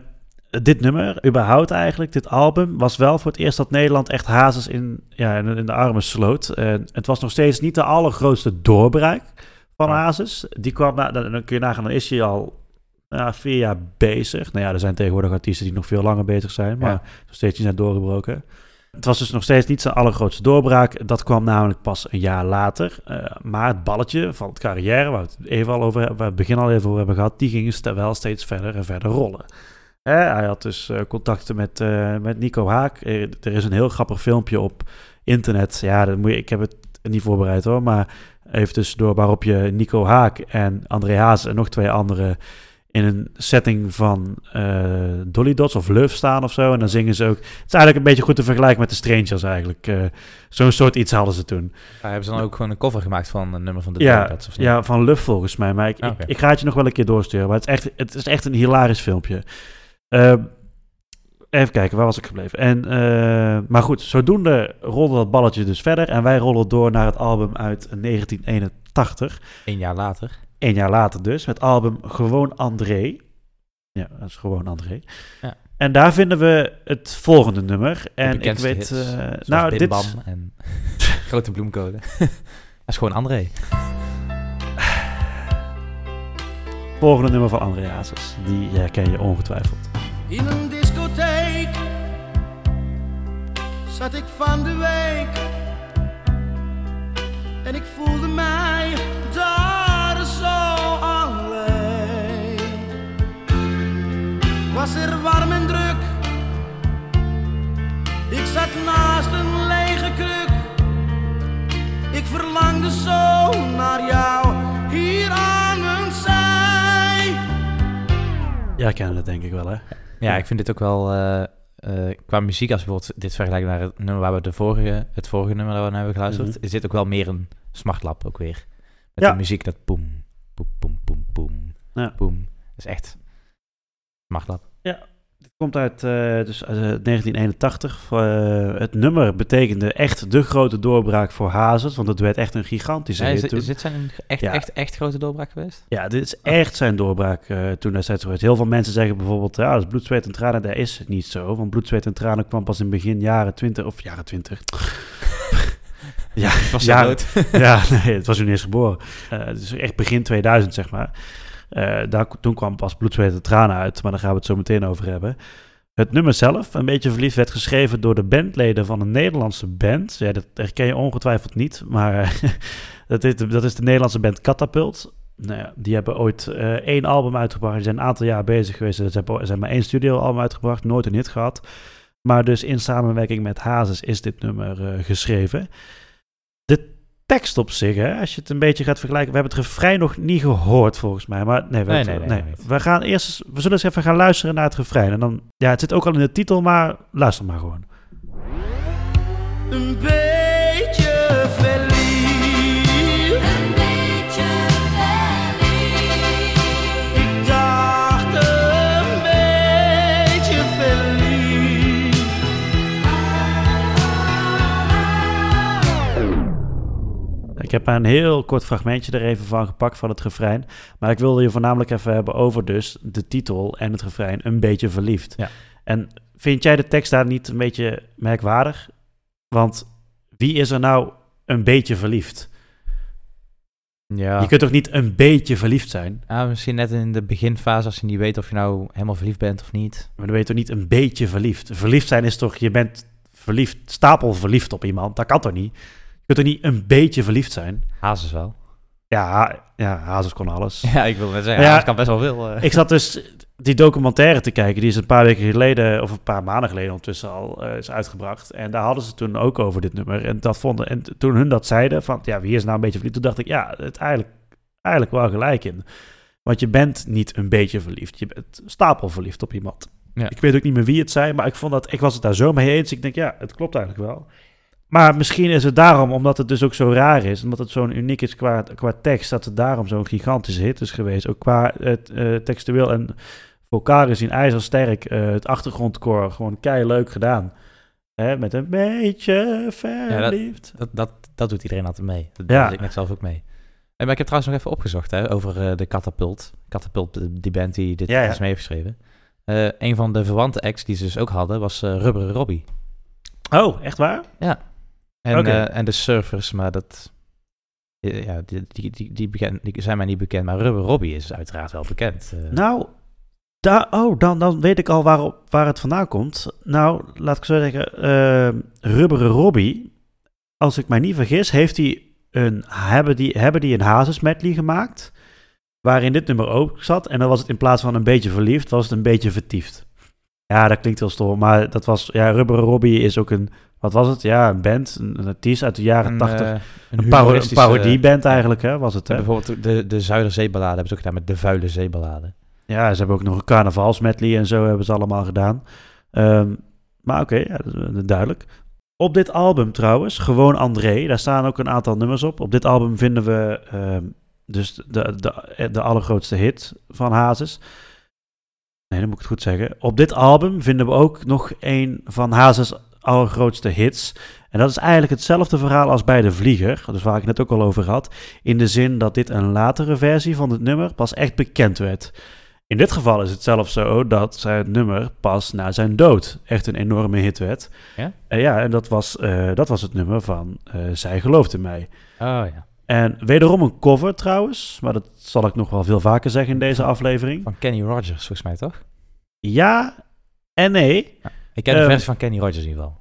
dit nummer, überhaupt eigenlijk, dit album, was wel voor het eerst dat Nederland echt Hazes in, ja, in, de armen sloot. En het was nog steeds niet de allergrootste doorbraak van Ja. Hazes. Die kwam, na, dan, dan kun je nagaan, dan is hij al ja, vier jaar bezig. Nou ja, er zijn tegenwoordig artiesten die nog veel langer bezig zijn, maar Ja. nog steeds niet zijn doorgebroken. Het was dus nog steeds niet zijn allergrootste doorbraak. Dat kwam namelijk pas een jaar later. Eh, maar het balletje van het carrière, waar we het even al over waar we het begin al even over hebben gehad, die ging wel steeds verder en verder rollen. Hij had dus eh, contacten met, eh, met Nico Haak. Er is een heel grappig filmpje op internet. Ja, dat moet ik heb het niet voorbereid hoor, maar even tussendoor waarop je Nico Haak en André Haas en nog twee anderen in een setting van eh, Dolly Dots of Love staan of zo. En dan zingen ze ook... Het is eigenlijk een beetje goed te vergelijken met de Strangers eigenlijk. Eh, Zo'n soort iets hadden ze toen. Ja, hebben ze dan ook gewoon een cover gemaakt van een nummer van de Ja, Donuts, of niet? ja, van Love volgens mij. Maar ik, Ah, ik ga het je nog wel een keer doorsturen. Maar het is echt, het is echt een hilarisch filmpje. Ehm, even kijken, waar was ik gebleven? En, eh, maar goed, zodoende rolde dat balletje dus verder. En wij rollen door naar het album uit 1981. Een jaar later. Een jaar later dus, met het album Gewoon André. Ja, dat is Gewoon André. Ja. En daar vinden we het volgende nummer. En ik weet... hits, eh, nou, Bim dit... Bam en Grote Bloemcode. dat is gewoon André. volgende nummer van André Hazes. Die herken je ongetwijfeld. In een discotheek zat ik van de week en ik voelde Was er warm en druk, ik zat naast een lege kruk. Ik verlangde zo naar jou hier aan mijn zij. Ja, kennen dat denk ik wel, hè? Ja, ik vind dit ook wel... eh, eh, qua muziek, als bijvoorbeeld dit vergelijken naar het nummer waar we de vorige, het vorige nummer dat we naar hebben geluisterd, Mhm. is dit ook wel meer een smartlap ook weer. Met Ja. de muziek dat boem, boem, boem, boem, boem, Ja. boem. Dat is echt smartlap. Het komt uit, eh, dus uit, eh, 1981. Eh, het nummer betekende echt de grote doorbraak voor Hazes, want het werd echt een gigantische Ja, is, hit dit- toen. is dit zijn echt, Ja. echt, echt grote doorbraak geweest? Ja, dit is echt zijn doorbraak eh, toen destijds geweest. Heel veel mensen zeggen bijvoorbeeld, ja, dat is bloed, zweet en tranen. Dat is het niet zo, want bloed, zweet en tranen kwam pas in begin jaren 20, of jaren 20. ja, Was ja, ja. dood? ja, nee, het was toen eerst geboren. Eh, het is echt begin 2000, zeg maar. Eh, daar, toen kwam pas bloed, zweet en tranen uit, maar daar gaan we het zo meteen over hebben. Het nummer zelf, een beetje verliefd, werd geschreven door de bandleden van een Nederlandse band. Ja, dat herken je ongetwijfeld niet, maar dat, is de, dat is de Nederlandse band Catapult. Nou ja, die hebben ooit eh, één album uitgebracht. Die zijn een aantal jaar bezig geweest. Ze hebben, ze hebben maar één studioalbum uitgebracht, nooit een hit gehad. Maar dus in samenwerking met Hazes is dit nummer eh, geschreven. Tekst op zich, hè, als je het een beetje gaat vergelijken. We hebben het refrein nog niet gehoord volgens mij. Maar nee, we, Nee, nee, nee, nee, niet. we gaan eerst, we zullen eens even gaan luisteren naar het refrein. En dan, ja, het zit ook al in de titel, maar luister maar gewoon. Een Ik heb een heel kort fragmentje er even van gepakt van het refrein. Maar ik wilde je voornamelijk even hebben over dus de titel en het refrein een beetje verliefd. Ja. En vind jij de tekst daar niet een beetje merkwaardig? Want wie is er nou een beetje verliefd? Ja. Je kunt toch niet een beetje verliefd zijn? Ah, misschien net in de beginfase, als je niet weet of je nou helemaal verliefd bent of niet. Maar dan ben je toch niet een beetje verliefd? Verliefd zijn is toch, je bent verliefd, stapel verliefd op iemand. Dat kan toch niet? Je kunt toch niet een beetje verliefd zijn? Hazes wel. Ja, ja Hazes kon alles. Ja, ik wil net zeggen, Ja. Hazes kan best wel veel. eh. Ik zat dus die documentaire te kijken, die is een paar weken geleden, of een paar maanden geleden ondertussen al eh, is uitgebracht. En daar hadden ze toen ook over dit nummer. En, dat vonden, en toen hun dat zeiden, van ja, wie is nou een beetje verliefd? Toen dacht ik, ja, het eigenlijk, eigenlijk wel gelijk in. Want je bent niet een beetje verliefd, je bent stapel verliefd op iemand. Ja. Ik weet ook niet meer wie het zei, maar ik, vond dat, ik was het daar zo mee eens. Ik denk, ja, het klopt eigenlijk wel. Maar misschien is het daarom, omdat het dus ook zo raar is, omdat het zo'n uniek is qua, qua tekst, dat het daarom zo'n gigantische hit is geweest. Ook qua het, eh, textueel en vocaal gezien ijzersterk. eh het achtergrondkoor gewoon kei leuk gedaan. Hè, met een beetje verliefd. Dat, dat, dat doet iedereen altijd mee. Dat Ja. ja. ik net zelf ook mee. maar ik heb trouwens nog even opgezocht hè, over eh, de Catapult. Catapult, die band die dit Ja, ja. is mee heeft geschreven. Eh, een van de verwante acts die ze dus ook hadden was eh Rubberen Robbie. Oh, echt waar? En, eh, en de Surfers, maar dat... eh, Ja, die, die, die, die, beken- die zijn mij niet bekend, maar Rubber Robbie is uiteraard wel bekend. eh. Nou, daar, oh, dan, dan weet ik al waar, waar het vandaan komt. Nou, laat ik zo zeggen, eh, Rubberen Robbie, als ik mij niet vergis, heeft hij een, hebben, die, hebben die een Hazes medley gemaakt, waarin dit nummer ook zat. En dan was het in plaats van een beetje verliefd, was het een beetje vertiefd. Ja, dat klinkt heel stom, maar dat was, ja, Rubberen Robbie is ook een, wat was het? Ja, een band, een, een artiest uit de jaren tachtig. eh, een parodieband eigenlijk, hè, was het, hè? Bijvoorbeeld de, de Zuiderzeeballade hebben ze ook gedaan met de Vuile Zeeballade. Ja, ze hebben ook nog een carnavalsmedley en zo hebben ze allemaal gedaan. Ehm, maar oké, ja, eh, duidelijk. Op dit album trouwens, gewoon André, daar staan ook een aantal nummers op. Op dit album vinden we ehm, dus de, de, de allergrootste hit van Hazes. Nee, dan moet ik het goed zeggen. Op dit album vinden we ook nog een van Hazes allergrootste hits. En dat is eigenlijk hetzelfde verhaal als bij De Vlieger, dus waar ik net ook al over had. In de zin dat dit een latere versie van het nummer pas echt bekend werd. In dit geval is het zelfs zo dat zijn het nummer pas na zijn dood echt een enorme hit werd. Ja? En ja, en dat was, eh, dat was het nummer van eh, Zij gelooft in mij. Oh ja. En wederom een cover trouwens, maar dat zal ik nog wel veel vaker zeggen in deze aflevering. Van Kenny Rogers, volgens mij toch? Ja en nee. Ik ken de Ehm, versie van Kenny Rogers in ieder geval.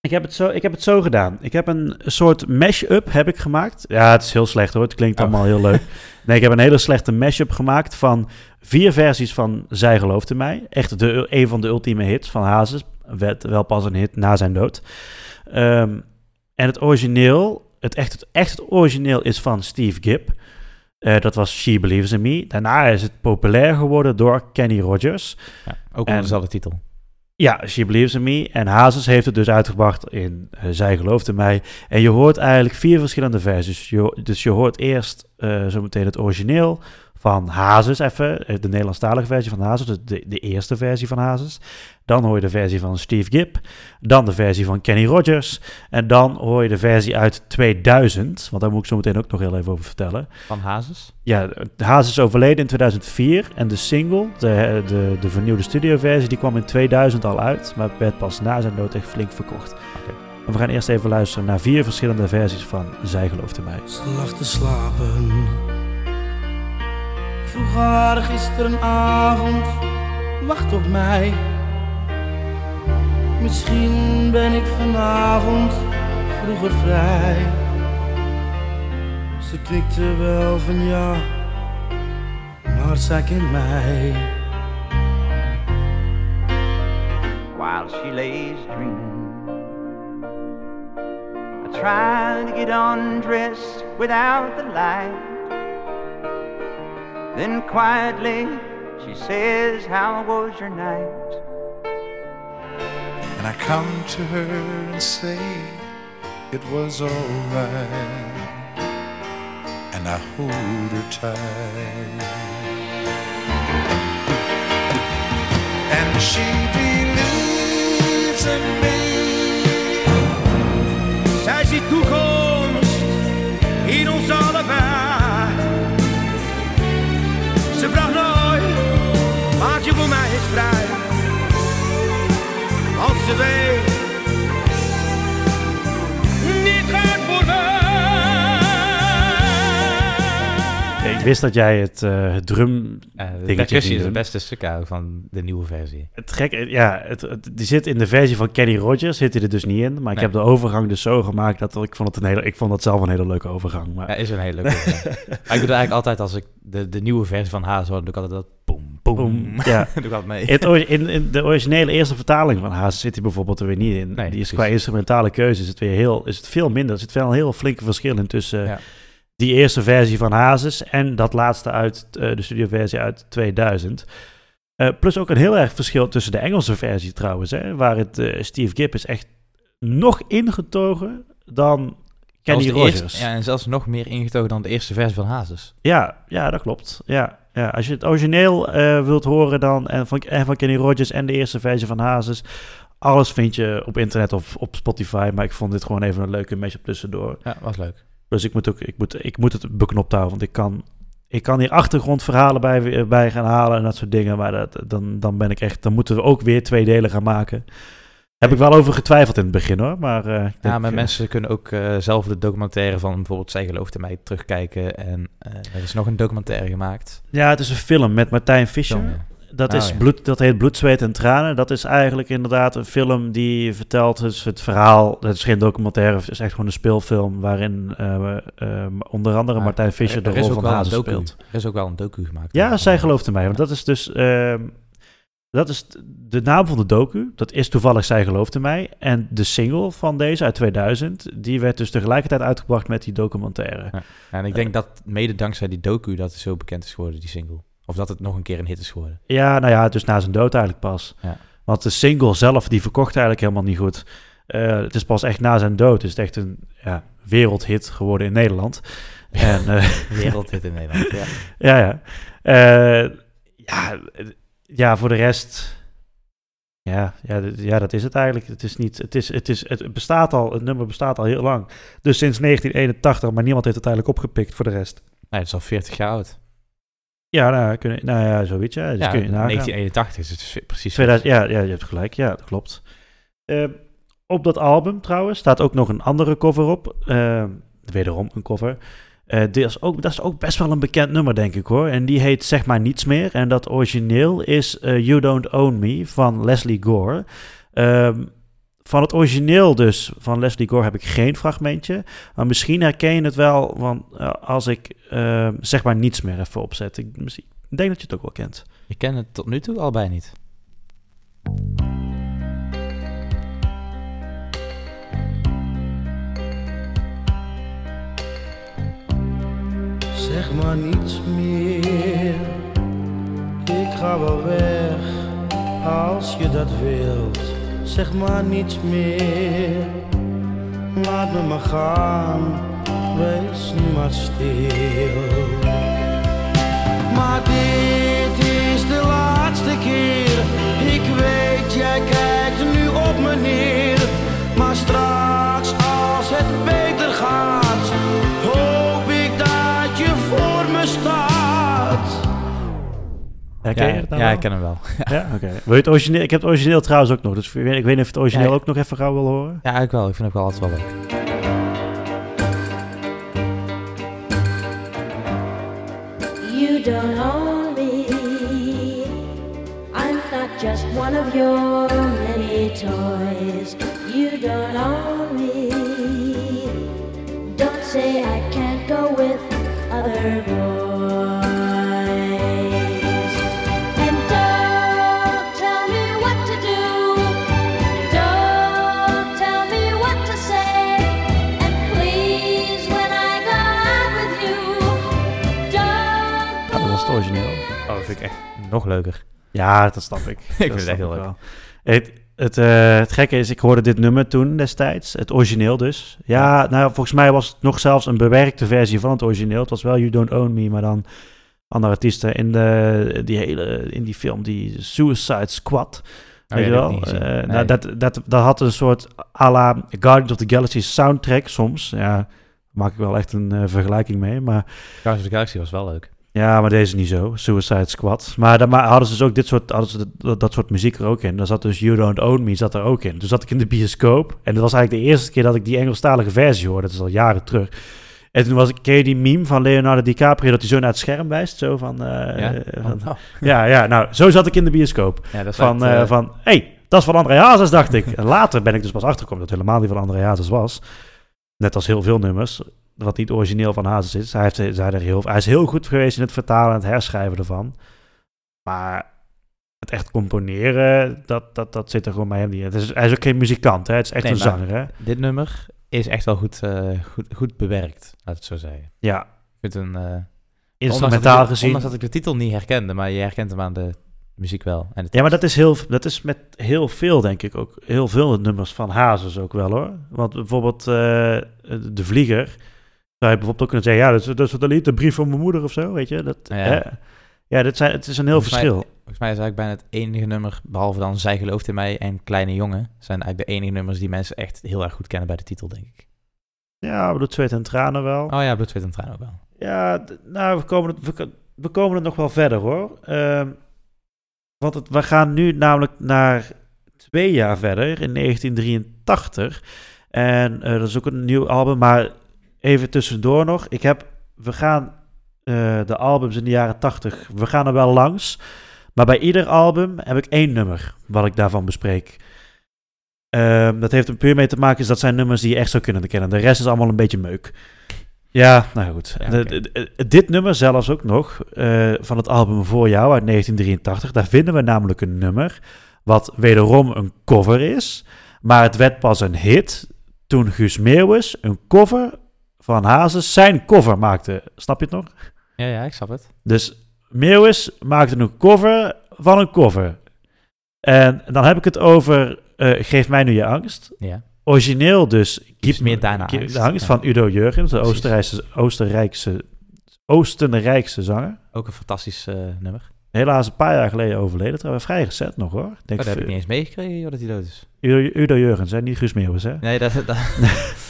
Ik heb, het zo, ik heb het zo gedaan. Ik heb een soort mash-up heb ik gemaakt. Ja, het is heel slecht hoor. Het klinkt Oh. allemaal heel leuk. Nee, ik heb een hele slechte mash-up gemaakt van vier versies van Zij gelooft in mij. Echt de, een van de ultieme hits van Hazes. Werd wel pas een hit na zijn dood. Ehm, en het origineel, het echt, het echt het origineel is van Steve Gibb. Eh, dat was She Believes in Me. Daarna is het populair geworden door Kenny Rogers. Ja, ook en- onder dezelfde titel. Ja, She Believes in Me. En Hazes heeft het dus uitgebracht in eh, Zij gelooft in mij. En je hoort eigenlijk vier verschillende versies. Dus je hoort eerst eh zometeen het origineel van Hazes even. eh, De Nederlandstalige versie van Hazes. Dus de, de eerste versie van Hazes. Dan hoor je de versie van Steve Gibb. Dan de versie van Kenny Rogers. En dan hoor je de versie uit 2000. Want daar moet ik zo meteen ook nog heel even over vertellen. Van Hazes. Ja, Hazes is overleden in 2004 en de single, de, de, de vernieuwde studioversie, die kwam in 2000 al uit, maar werd pas na zijn dood echt flink verkocht. En we gaan eerst even luisteren naar vier verschillende versies van Zij gelooft in mij. Ze lag te slapen. Vroeg haar gisterenavond, wacht op mij. Misschien ben ik vanavond vroeger vrij. Ze knikte wel van ja, maar zij kent mij. while she lays dreaming. I try to get undressed without the light. Then quietly she says, How was your night? And I come to her and say it was alright. And I hold her tight. And she believes in me. Zij ziet toekomst in ons allebei. Ze vraagt nooit, maak je voor mij eens vrij. Want ze weet, dit gaat voor mij. Wist dat jij het, eh het drum Eh, de percussie is het beste stuk uit van de nieuwe versie. Het gek, ja, het, het- die zit in de versie van Kenny Rogers, zit hij er dus niet in. Maar ik heb de overgang dus zo gemaakt dat ik vond het een hele, ik vond dat zelf een hele leuke overgang. Maar Ja, is een hele leuke. versie. maar ik doe het eigenlijk altijd als ik de, de nieuwe versie van Hazes hoor, doe ik altijd dat boom, boom. Boom, ja. doe ik altijd mee. In, het in, in de originele eerste vertaling van Hazes zit hij bijvoorbeeld er weer niet in. Nee, die is precies. qua instrumentale keuze is het weer heel, is het veel minder. Er zit wel een heel flinke verschil in tussen Ja. Die eerste versie van Hazes en dat laatste uit eh, de studioversie uit 2000. Eh, plus ook een heel erg verschil tussen de Engelse versie trouwens, hè, waar het eh, Steve Gibb is echt nog ingetogen dan Kenny Rogers. eerste- ja, en zelfs nog meer ingetogen dan de eerste versie van Hazes. Ja, ja, dat klopt. Ja, ja. Als je het origineel wilt horen dan, en van, en van Kenny Rogers en de eerste versie van Hazes, alles vind je op internet of op Spotify. Maar ik vond dit gewoon even een leuke mashup tussendoor. Ja, was leuk. Dus ik moet, ook, ik moet, ik moet het beknopt houden, want ik kan, ik kan hier achtergrondverhalen bij, bij gaan halen en dat soort dingen. Maar dat, dan, dan ben ik echt, dan moeten we ook weer twee delen gaan maken. Heb ik wel over getwijfeld in het begin hoor. Maar, eh, Ja, denk, maar eh, mensen kunnen ook eh, zelf de documentaire van bijvoorbeeld Zij geloofde mij terugkijken. En er is nog een documentaire gemaakt. Ja, het is een film met Martijn Fischer. Film, ja. Dat, Oh, is ja. bloed, dat heet Bloed, Zweet en Tranen. Dat is eigenlijk inderdaad een film die vertelt dus het verhaal. Het is geen documentaire, het is echt gewoon een speelfilm. Waarin eh, eh, onder andere Martijn Fischer de rol van Hazen speelt. Er is ook wel een docu gemaakt. Ja, zij geloofde mij. Want dat is dus. ehm, dat is de naam van de docu. Dat is toevallig Zij geloofde mij. En de single van deze uit 2000. Die werd dus tegelijkertijd uitgebracht met die documentaire. Ja. En ik denk dat mede dankzij die docu dat het zo bekend is geworden, die single. Of dat het nog een keer een hit is geworden. Ja, nou ja, dus na zijn dood eigenlijk pas. Ja. Want de single zelf, die verkocht eigenlijk helemaal niet goed. Eh, het is pas echt na zijn dood. is het echt een ja, wereldhit geworden in Nederland. En, eh, Wereldhit in Nederland, ja. ja, ja. Eh, ja, ja, voor de rest... Ja, ja, ja, dat is het eigenlijk. Het, is niet, het, is, het, is, het bestaat al, het nummer bestaat al heel lang. Dus sinds 1981, maar niemand heeft het eigenlijk opgepikt voor de rest. Nee, het is al 40 jaar oud. Ja, nou, kun je, nou ja, zoiets. Ja, dus ja, kun je nagaan. 1981 is het precies. 2000, ja, ja, je hebt gelijk. Ja, dat klopt. Eh, op dat album trouwens staat ook nog een andere cover op. Eh, wederom een cover. Dit is ook, dat is ook best wel een bekend nummer, denk ik hoor. En die heet Zeg maar niets meer. En dat origineel is eh, You Don't Own Me van Leslie Gore. Ehm, van het origineel dus, van Leslie Gore, heb ik geen fragmentje. Maar misschien herken je het wel want, eh, als ik eh, zeg maar niets meer even opzet. Ik, misschien- ik denk dat je het ook wel kent. Je kent het tot nu toe allebei niet. Zeg maar niets meer, ik ga wel weg als je dat wilt. Zeg maar niets meer, laat me maar gaan, wees nu maar stil. Maar dit is de laatste keer, ik weet jij kijkt nu op me neer. Maar straks Herken je ja, het nou ja wel? ik ken hem wel. Ja, oké. Wil je het origineel? Ik heb het origineel trouwens ook nog, dus ik weet, ik weet niet of je het origineel Ja, ook nog even gauw wil horen. Ja, eigenlijk wel. Ik vind het ook wel altijd wel leuk. You don't own me. I'm not just one of your many toys. You don't own me. Don't say I can't go with other boys. Echt nog leuker. Ja, dat snap ik. vind Dat het echt heel ik leuk. wel. Het, het, eh, het gekke is, ik hoorde dit nummer toen destijds, het origineel dus. Ja, nou volgens mij was het nog zelfs een bewerkte versie van het origineel. Het was wel You Don't Own Me, maar dan andere artiesten in, de, die hele, in die film, die Suicide Squad. Oh, Weet je dat wel? ik gezien. Eh, Nee. nou, dat, dat, dat had een soort à la Guardians of the Galaxy soundtrack soms. Ja, maak ik wel echt een eh, vergelijking mee. Maar Guardians of the Galaxy was wel leuk. Ja, maar deze niet zo. Suicide Squad. Maar dan ma- hadden ze dus ook dit soort, hadden ze dat, dat soort muziek er ook in. Daar zat dus You Don't Own Me zat er ook in. Toen zat ik in de bioscoop. En dat was eigenlijk de eerste keer dat ik die Engelstalige versie hoorde. Dat is al jaren terug. En toen was ik, ken je die meme van Leonardo DiCaprio dat hij zo naar het scherm wijst? Zo van, eh, Ja? van- Oh. ja, ja, nou, zo zat ik in de bioscoop. Ja, Van, eh, eh, van hey, dat is van André Hazes, dacht ik. En later ben ik dus pas achtergekomen dat het helemaal niet van André Hazes was. Net als heel veel nummers, wat niet origineel van Hazes is. Hij, heeft, hij, er heel, hij is heel goed geweest in het vertalen en het herschrijven ervan. Maar het echt componeren, dat, dat, dat zit er gewoon bij hem niet in. Het is, hij is ook geen muzikant, hè? het is echt Nee, een zanger. Hè? Dit nummer is echt wel goed, eh, goed, goed bewerkt, laat het zo zeggen. Ja, Ik vind een... eh, instrumentaal ik- gezien. Ondanks dat ik de titel niet herkende, maar je herkent hem aan de muziek wel. En Ja, maar dat is, heel, dat is met heel veel, denk ik ook. Heel veel nummers van Hazes ook wel, hoor. Want bijvoorbeeld eh, De Vlieger... zou je bijvoorbeeld ook kunnen zeggen... ja, dat is, dat is de brief van mijn moeder of zo, weet je? Dat, Ja. hè? ja dat zijn, het is een heel Volgens mij- verschil. Volgens mij is eigenlijk bijna het enige nummer, behalve dan Zij gelooft in mij en Kleine Jongen, zijn eigenlijk de enige nummers die mensen echt heel erg goed kennen bij de titel, denk ik. Ja, Bloed, Zweet en Tranen wel. Oh ja, Bloed, Zweet en Tranen ook wel. Ja, nou, we komen, het- we, we komen er nog wel verder hoor. Ehm, want het, we gaan nu namelijk naar twee jaar verder, in 1983. En eh, dat is ook een nieuw album, maar even tussendoor nog. Ik heb, we gaan eh, de albums in de jaren 80, we gaan er wel langs. Maar bij ieder album heb ik één nummer wat ik daarvan bespreek. Ehm, dat heeft er puur mee te maken, is dat zijn nummers die je echt zou kunnen kennen. De rest is allemaal een beetje meuk. Ja, nou goed. Ja, De- oké. de- de- dit nummer zelfs ook nog, eh, van het album Voor Jou uit 1983, daar vinden we namelijk een nummer, wat wederom een cover is, maar het werd pas een hit toen Guus Meeuwis een cover van Hazes zijn cover maakte. Snap je het nog? Ja, ja, ik snap het. Dus Meeuwis maakte een cover van een cover. En dan heb ik het over eh, Geef mij nu je angst. Ja. Origineel dus Iets meer daarna angst. de angst Ja. van Udo Jurgens, de. Oostenrijkse, Oostenrijkse, Oostenrijkse zanger. Ook een fantastisch eh, nummer. Helaas een paar jaar geleden overleden. Trouwens, vrij recent nog hoor. Ik Oh, denk dat heb ik niet eens meegekregen, dat hij dood is. Udo, Udo Jurgens, hè? niet Guus Meeuwis. Hè? Nee, dat... dat...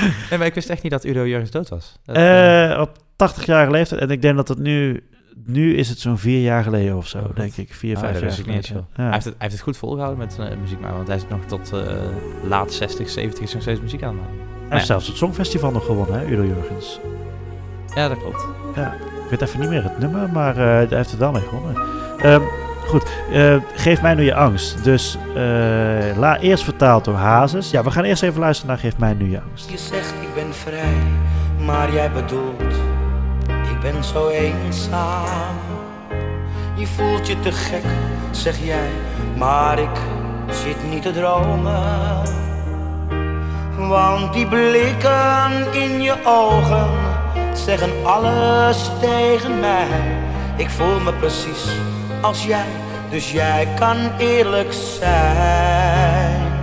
nee, maar ik wist echt niet dat Udo Jurgens dood was. Dat, eh, Eh, op 80-jarige leeftijd. En ik denk dat het nu... Nu is het zo'n vier jaar geleden of zo, Oh, denk ik. Vier, ah, vijf jaar niet geleden. joh. Ja. Hij, heeft het, hij heeft het goed volgehouden met eh, muziek maken, want hij is nog tot eh, laat 60, 70 is nog steeds muziek aan maken. Hij heeft zelfs het Songfestival nog gewonnen, hè, Udo Jurgens. Ja, dat klopt. Ik weet even niet meer het nummer, maar hij heeft het wel mee gewonnen. Ehm, goed, eh, geef mij nu je angst. Dus eh, la, eerst vertaald door Hazes. Ja, we gaan eerst even luisteren naar Geef mij nu je angst. Je zegt ik ben vrij, maar jij bedoelt ik ben zo eenzaam. Je voelt je te gek, zeg jij, maar ik zit niet te dromen. Want die blikken in je ogen zeggen alles tegen mij. Ik voel me precies als jij, dus jij kan eerlijk zijn.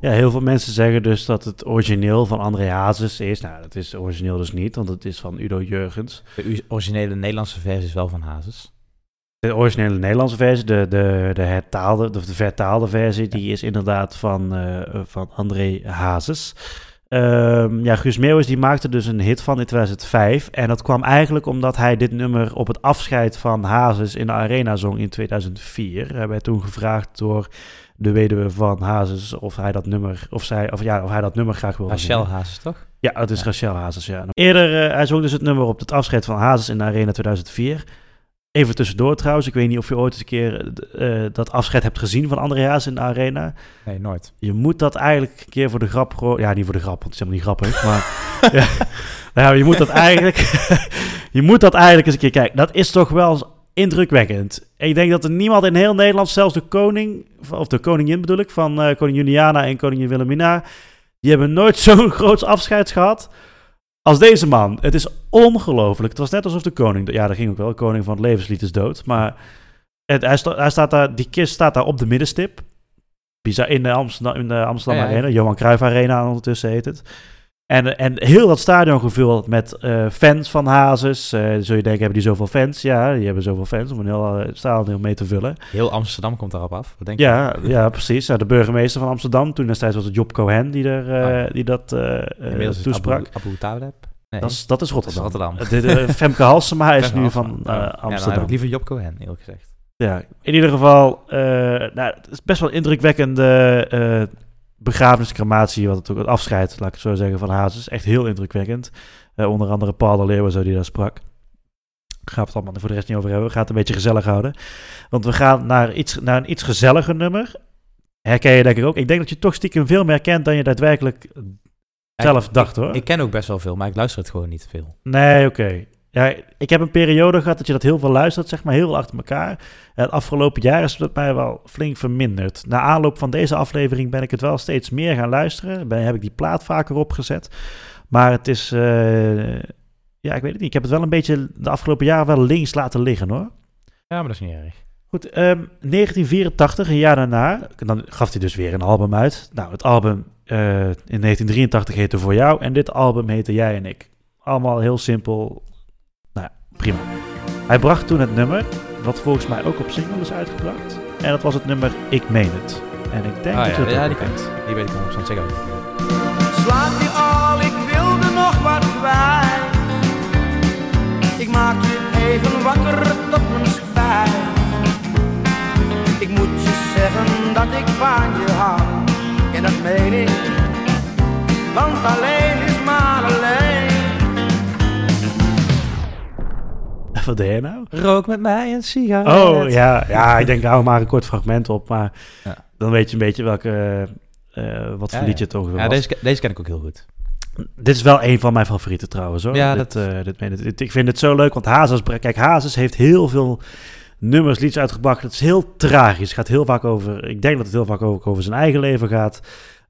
Ja, heel veel mensen zeggen dus dat het origineel van André Hazes is. Nou, dat is origineel dus niet, want het is van Udo Jurgens. De originele Nederlandse versie is wel van Hazes. De originele Nederlandse versie, de, de, de, hertaalde, of de vertaalde versie, die is inderdaad van, eh, van André Hazes. Ehm, ja, Guus Meeuwis die maakte dus een hit van in 2005. En dat kwam eigenlijk omdat hij dit nummer op het afscheid van Hazes in de Arena zong in 2004. Hij werd toen gevraagd door de weduwe van Hazes of hij dat nummer, of zij, of ja, of hij dat nummer graag wilde Rachel zingen. Hazes, toch? Ja, het is Rachel Hazes, ja. Eerder, eh, hij zong dus het nummer op het afscheid van Hazes in de Arena 2004. Even tussendoor trouwens, ik weet niet of je ooit eens een keer eh, dat afscheid hebt gezien van André Hazes in de Arena. Nee, nooit. Je moet dat eigenlijk een keer voor de grap... gewoon- Ja, niet voor de grap, want het is helemaal niet grappig, maar... ja, nou, ja, je moet dat eigenlijk... je moet dat eigenlijk eens een keer kijken. Dat is toch wel indrukwekkend. En ik denk dat er niemand in heel Nederland, zelfs de koning... of de koningin bedoel ik, van eh, koningin Juliana en koningin Wilhelmina... die hebben nooit zo'n groot afscheid gehad als deze man. Het is ongelooflijk. Het was net alsof de koning... Ja, dat ging ook wel. De koning van het levenslied is dood. Maar het, hij, sta- hij staat daar, die kist staat daar op de middenstip. Bizar, in de Amsterdam, in de Amsterdam Ja, ja. Arena. Johan Cruijff Arena ondertussen heet het. En, en heel dat stadion gevuld met eh, fans van Hazes. Eh, zul je denken, hebben die zoveel fans? Ja, die hebben zoveel fans om een heel eh, stadion mee te vullen. Heel Amsterdam komt daarop af. Wat denk je? Ja, ja, precies. Ja, de burgemeester van Amsterdam, toen destijds was het Job Cohen die, er, Ah, ja. die dat toesprak. Abu, Abu. Nee, Dat is, dat is Rotterdam. Dat is Rotterdam. Femke Halsema is Femke nu Halsema. van Oh. Ja, dan Amsterdam. ik liever Job Cohen, eerlijk gezegd. Ja, in ieder geval, nou, het is best wel een indrukwekkende begrafeniscrematie, wat het ook het afscheid, laat ik het zo zeggen, van Hazes. Echt heel indrukwekkend. Eh, onder andere Paul de Leeuwen, zo die daar sprak. Gaan we het allemaal voor de rest niet over hebben. We gaan het een beetje gezellig houden. Want we gaan naar, iets, naar een iets gezelliger nummer. Herken je denk ik ook. Ik denk dat je toch stiekem veel meer kent dan je daadwerkelijk zelf Ik- dacht hoor. Ik ken ook best wel veel, maar ik luister het gewoon niet veel. Nee, oké. Ja, ik heb een periode gehad dat je dat heel veel luistert, zeg maar, heel veel achter elkaar. En het afgelopen jaar is bij mij wel flink verminderd. Na aanloop van deze aflevering ben ik het wel steeds meer gaan luisteren. Ben, heb ik die plaat vaker opgezet. Maar het is, eh, ja, ik weet het niet. Ik heb het wel een beetje de afgelopen jaren wel links laten liggen, hoor. Ja, maar dat is niet erg. Goed, ehm, 1984, een jaar daarna, dan gaf hij dus weer een album uit. Nou, het album eh, in 1983 heette Voor Jou en dit album heette Jij en Ik. Allemaal heel simpel. Prima. Hij bracht toen het nummer, wat volgens mij ook op single is uitgebracht. En dat was het nummer Ik Meen Het. En ik denk Ah, dat je ja, dat ja, ook die kent. Die weet ik 100% zeker. Slaap je al, ik wilde nog wat kwijt. Ik maak je even wakker tot mijn spijt. Ik moet je zeggen dat ik van je hou. En dat meen ik, want alleen Wat deed je nou? Rook met mij een sigaret. Oh, ja. Ja, ik denk, hou maar een kort fragment op. Maar Ja. dan weet je een beetje welke, eh, wat voor Ja, liedje ja. het ongeveer Ja, was. deze, deze ken ik ook heel goed. Dit is wel een van mijn favorieten trouwens hoor. Ja, dit, dat- eh, dit, meen ik. Dit- ik vind het zo leuk, want Hazes, kijk, Hazes heeft heel veel nummers, liedjes uitgebracht. Het is heel tragisch. Het gaat heel vaak over, ik denk dat het heel vaak over, over zijn eigen leven gaat.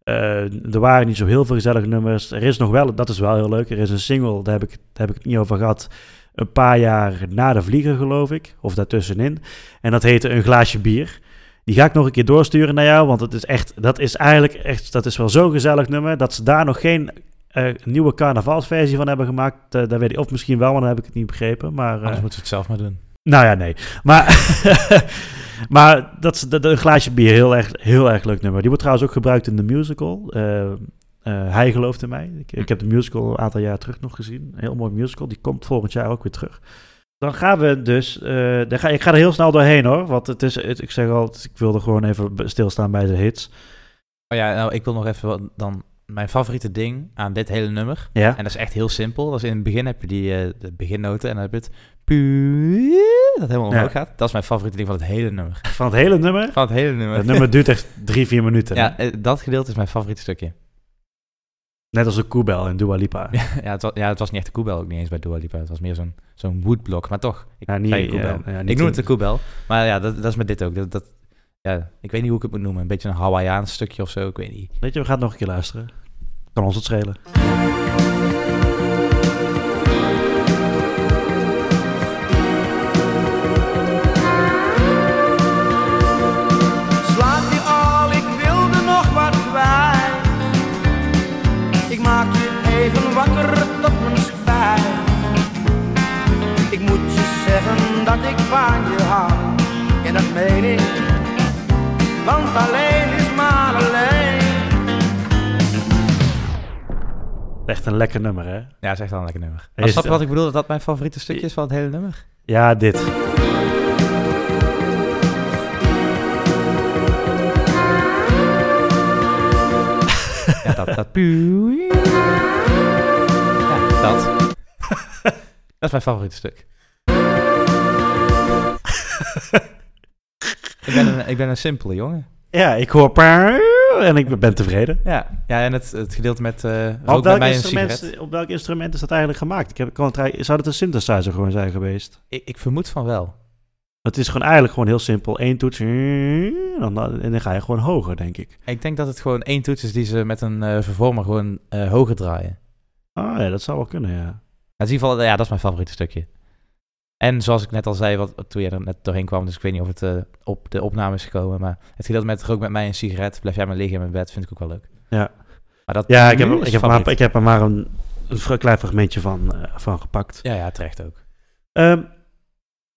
Eh, er waren niet zo heel veel gezellige nummers. Er is nog wel, dat is wel heel leuk, er is een single, daar heb ik, daar heb ik het niet over gehad, een paar jaar na de vlieger geloof ik, of daartussenin. En dat heette Een glaasje bier. Die ga ik nog een keer doorsturen naar jou, want het is echt, dat is eigenlijk echt, dat is wel zo'n gezellig nummer, dat ze daar nog geen eh, nieuwe carnavalsversie van hebben gemaakt. Eh, daar weet ik, of misschien wel, maar dan heb ik het niet begrepen. Maar, eh, Anders moeten we het zelf maar doen. nou ja, nee. Maar, maar dat is een glaasje bier, heel erg, heel erg leuk nummer. Die wordt trouwens ook gebruikt in de musical. Eh, Hij gelooft in mij. Ik, ik heb de musical een aantal jaar terug nog gezien. Een heel mooi musical. Die komt volgend jaar ook weer terug. Dan gaan we dus. eh, dan ga, ik ga er heel snel doorheen hoor. Want het is. Het, ik zeg al, ik wilde gewoon even stilstaan bij de hits. Oh ja, nou, ik wil nog even dan mijn favoriete ding aan dit hele nummer. Ja. En dat is echt heel simpel. Dat is in het begin heb je die eh, de beginnoten en dan heb je het pu- dat helemaal Ja. omhoog gaat. Dat is mijn favoriete ding van het hele nummer. Van het hele nummer. Van het hele nummer. Het nummer duurt echt drie, vier minuten. ja, dat gedeelte is mijn favoriete stukje. Net als de koebel in Dua Lipa. Ja, ja, het was, ja, het was niet echt de koebel, ook niet eens bij Dua Lipa. Het was meer zo'n zo'n woodblok, maar toch. Ik, Ja, niet- ja, ja, niet ik noem een- het de koebel, maar ja, dat, dat is met dit ook. Dat, dat, ja, ik weet niet hoe ik het moet noemen. Een beetje een Hawaiiaans stukje of zo, ik weet niet. Weet je, we gaan het nog een keer luisteren. Kan ons het schelen. Dat ik van je hou. En dat meen ik, want alleen is maar alleen. Echt een lekker nummer, hè? Ja, dat is echt wel een lekker nummer. Maar snap je het- wat ik bedoel? Dat dat mijn favoriete stukje is van het hele nummer? Ja, dit. Ja, dat. dat ja, dat. dat is mijn favoriete stuk. Ik, ben een, ik ben een simpele jongen. Ja, ik hoor... En ik ben tevreden. Ja, ja en het, het gedeelte met uh, rook Op welk, mij instrument, op welk instrument is dat eigenlijk gemaakt? Ik heb, ik kan het, zou het een synthesizer gewoon zijn geweest? Ik, ik vermoed van wel. Het is gewoon eigenlijk gewoon heel simpel. Eén toets en dan, en dan ga je gewoon hoger, denk ik. Ik denk dat het gewoon één toets is die ze met een eh, vervormer gewoon eh, hoger draaien. Ah ja, dat zou wel kunnen, ja. Ja, in ieder geval, ja, dat is mijn favoriete stukje. En zoals ik net al zei, wat, toen jij er net doorheen kwam, dus ik weet niet of het eh, op de opname is gekomen, maar het gedeelte met rook met mij een sigaret, blijf jij maar liggen in mijn bed, vind ik ook wel leuk. Ja, Maar dat ja ik, heb, ik, heb maar, ik heb er maar een, een klein fragmentje van, eh, van gepakt. Ja, ja, terecht ook. Ehm,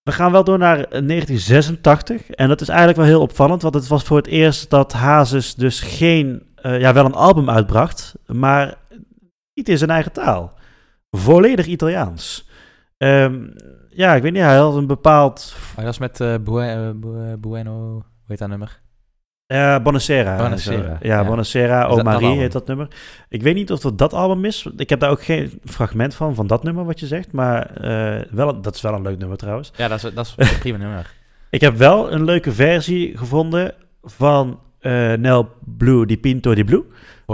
we gaan wel door naar eh, 1986. En dat is eigenlijk wel heel opvallend, want het was voor het eerst dat Hazes dus geen, eh, ja, wel een album uitbracht, maar niet in zijn eigen taal. Volledig Italiaans. Ehm, ja, ik weet niet, hij had een bepaald... Dat is met Bue- Bue- Bueno, hoe heet dat nummer? Ja, Bonacera. Bonacera. Ja, ja. Bonacera, O Marie heet dat nummer. Ik weet niet of dat dat album is. Ik heb daar ook geen fragment van, van dat nummer wat je zegt. Maar eh, wel, dat is wel een leuk nummer trouwens. Ja, dat is, dat is een prima nummer. Ik heb wel een leuke versie gevonden van Nel Blue di Pinto di Blue.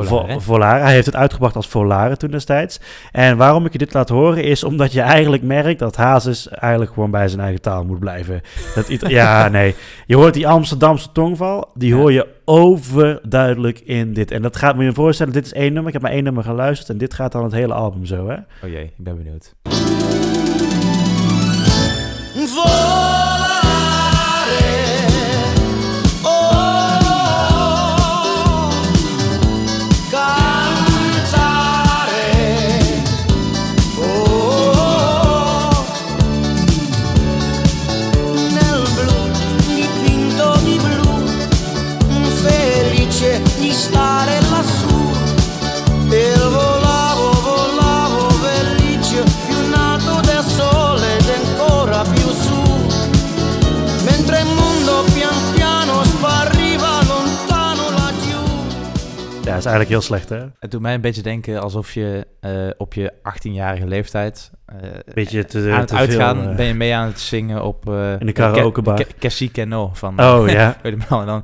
Volare. Vo- Volare. Hij heeft het uitgebracht als Volare toen destijds. En waarom ik je dit laat horen is omdat je eigenlijk merkt dat Hazes eigenlijk gewoon bij zijn eigen taal moet blijven. Dat ja, nee. Je hoort die Amsterdamse tongval, die hoor je overduidelijk in dit. En dat gaat me je voorstellen, dit is één nummer. Ik heb maar één nummer geluisterd en dit gaat dan het hele album zo, hè? Oh jee, ik ben benieuwd. Is eigenlijk heel slecht, hè? Het doet mij een beetje denken alsof je eh, op je 18-jarige leeftijd... eh, Beetje te, aan het te veel, uitgaan eh, ben je mee aan het zingen op... In de karaokebar. Ke- Ke- Kessie Keno van... Oh, ja. Weet je wel, en dan...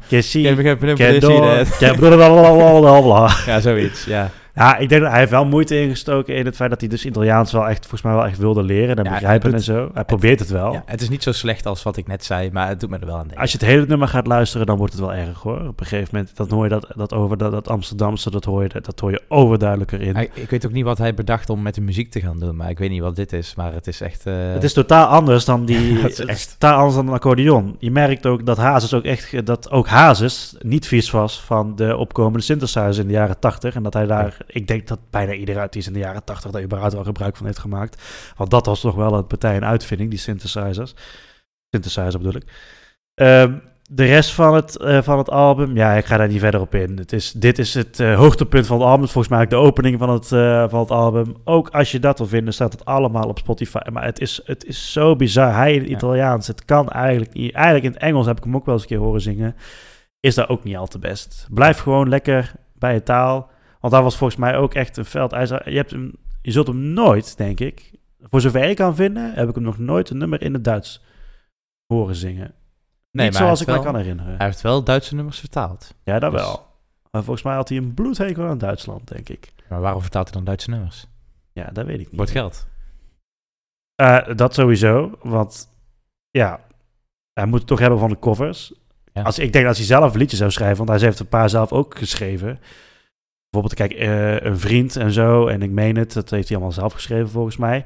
Kendo. blablabla. Ja, zoiets, ja. Ja, ik denk dat hij heeft wel moeite ingestoken in het feit dat hij dus Italiaans wel echt, volgens mij wel echt wilde leren en Ja, begrijpen en zo. Hij probeert het wel. ja. Het is niet zo slecht als wat ik net zei, maar het doet me er wel aan denken. Als je het hele nummer gaat luisteren, dan wordt het wel erg hoor. Op een gegeven moment, dan hoor je dat, dat over dat, dat Amsterdamse, dat hoor je, dat hoor je overduidelijker in. Hij- ik weet ook niet wat hij bedacht om met de muziek te gaan doen, maar ik weet niet wat dit is, maar het is echt... eh, Het is totaal anders dan die. Het is echt- totaal anders dan een accordeon. Je merkt ook dat Hazes ook echt dat ook Hazes niet vies was van de opkomende synthesizers in de jaren 80 en dat hij daar, ik denk dat bijna iedereen uit die is in de jaren 80 daar überhaupt wel gebruik van heeft gemaakt. Want dat was toch wel een partij en uitvinding die synthesizers. Synthesizer bedoel ik. Ehm, de rest van het, eh, van het album, ja, ik ga daar niet verder op in. Het is, dit is het eh, hoogtepunt van het album. Volgens mij ook de opening van het, eh, van het album. Ook als je dat wil vinden, staat het allemaal op Spotify. Maar het is, het is zo bizar. Hij in Ja. Italiaans, het kan eigenlijk niet. Eigenlijk in het Engels heb ik hem ook wel eens een keer horen zingen. Is daar ook niet al te best. Blijf gewoon lekker bij je taal. Want daar was volgens mij ook echt een veld. Je, hebt hem, je zult hem nooit, denk ik. Voor zover ik kan vinden, heb ik hem nog nooit een nummer in het Duits horen zingen. Nee, niet maar zoals ik me kan herinneren. Hij heeft wel Duitse nummers vertaald. Ja, dat Dus- wel. Maar volgens mij had hij een bloedhekel aan Duitsland, denk ik. Maar waarom vertaalt hij dan Duitse nummers? Ja, dat weet ik niet. Voor het geld. Eh, dat sowieso, want ja, hij moet het toch hebben van de covers. Ja. Als, ik denk dat als hij zelf een liedje zou schrijven, want hij heeft een paar zelf ook geschreven. Bijvoorbeeld, kijk, eh, een vriend en zo, en ik meen het, dat heeft hij allemaal zelf geschreven volgens mij.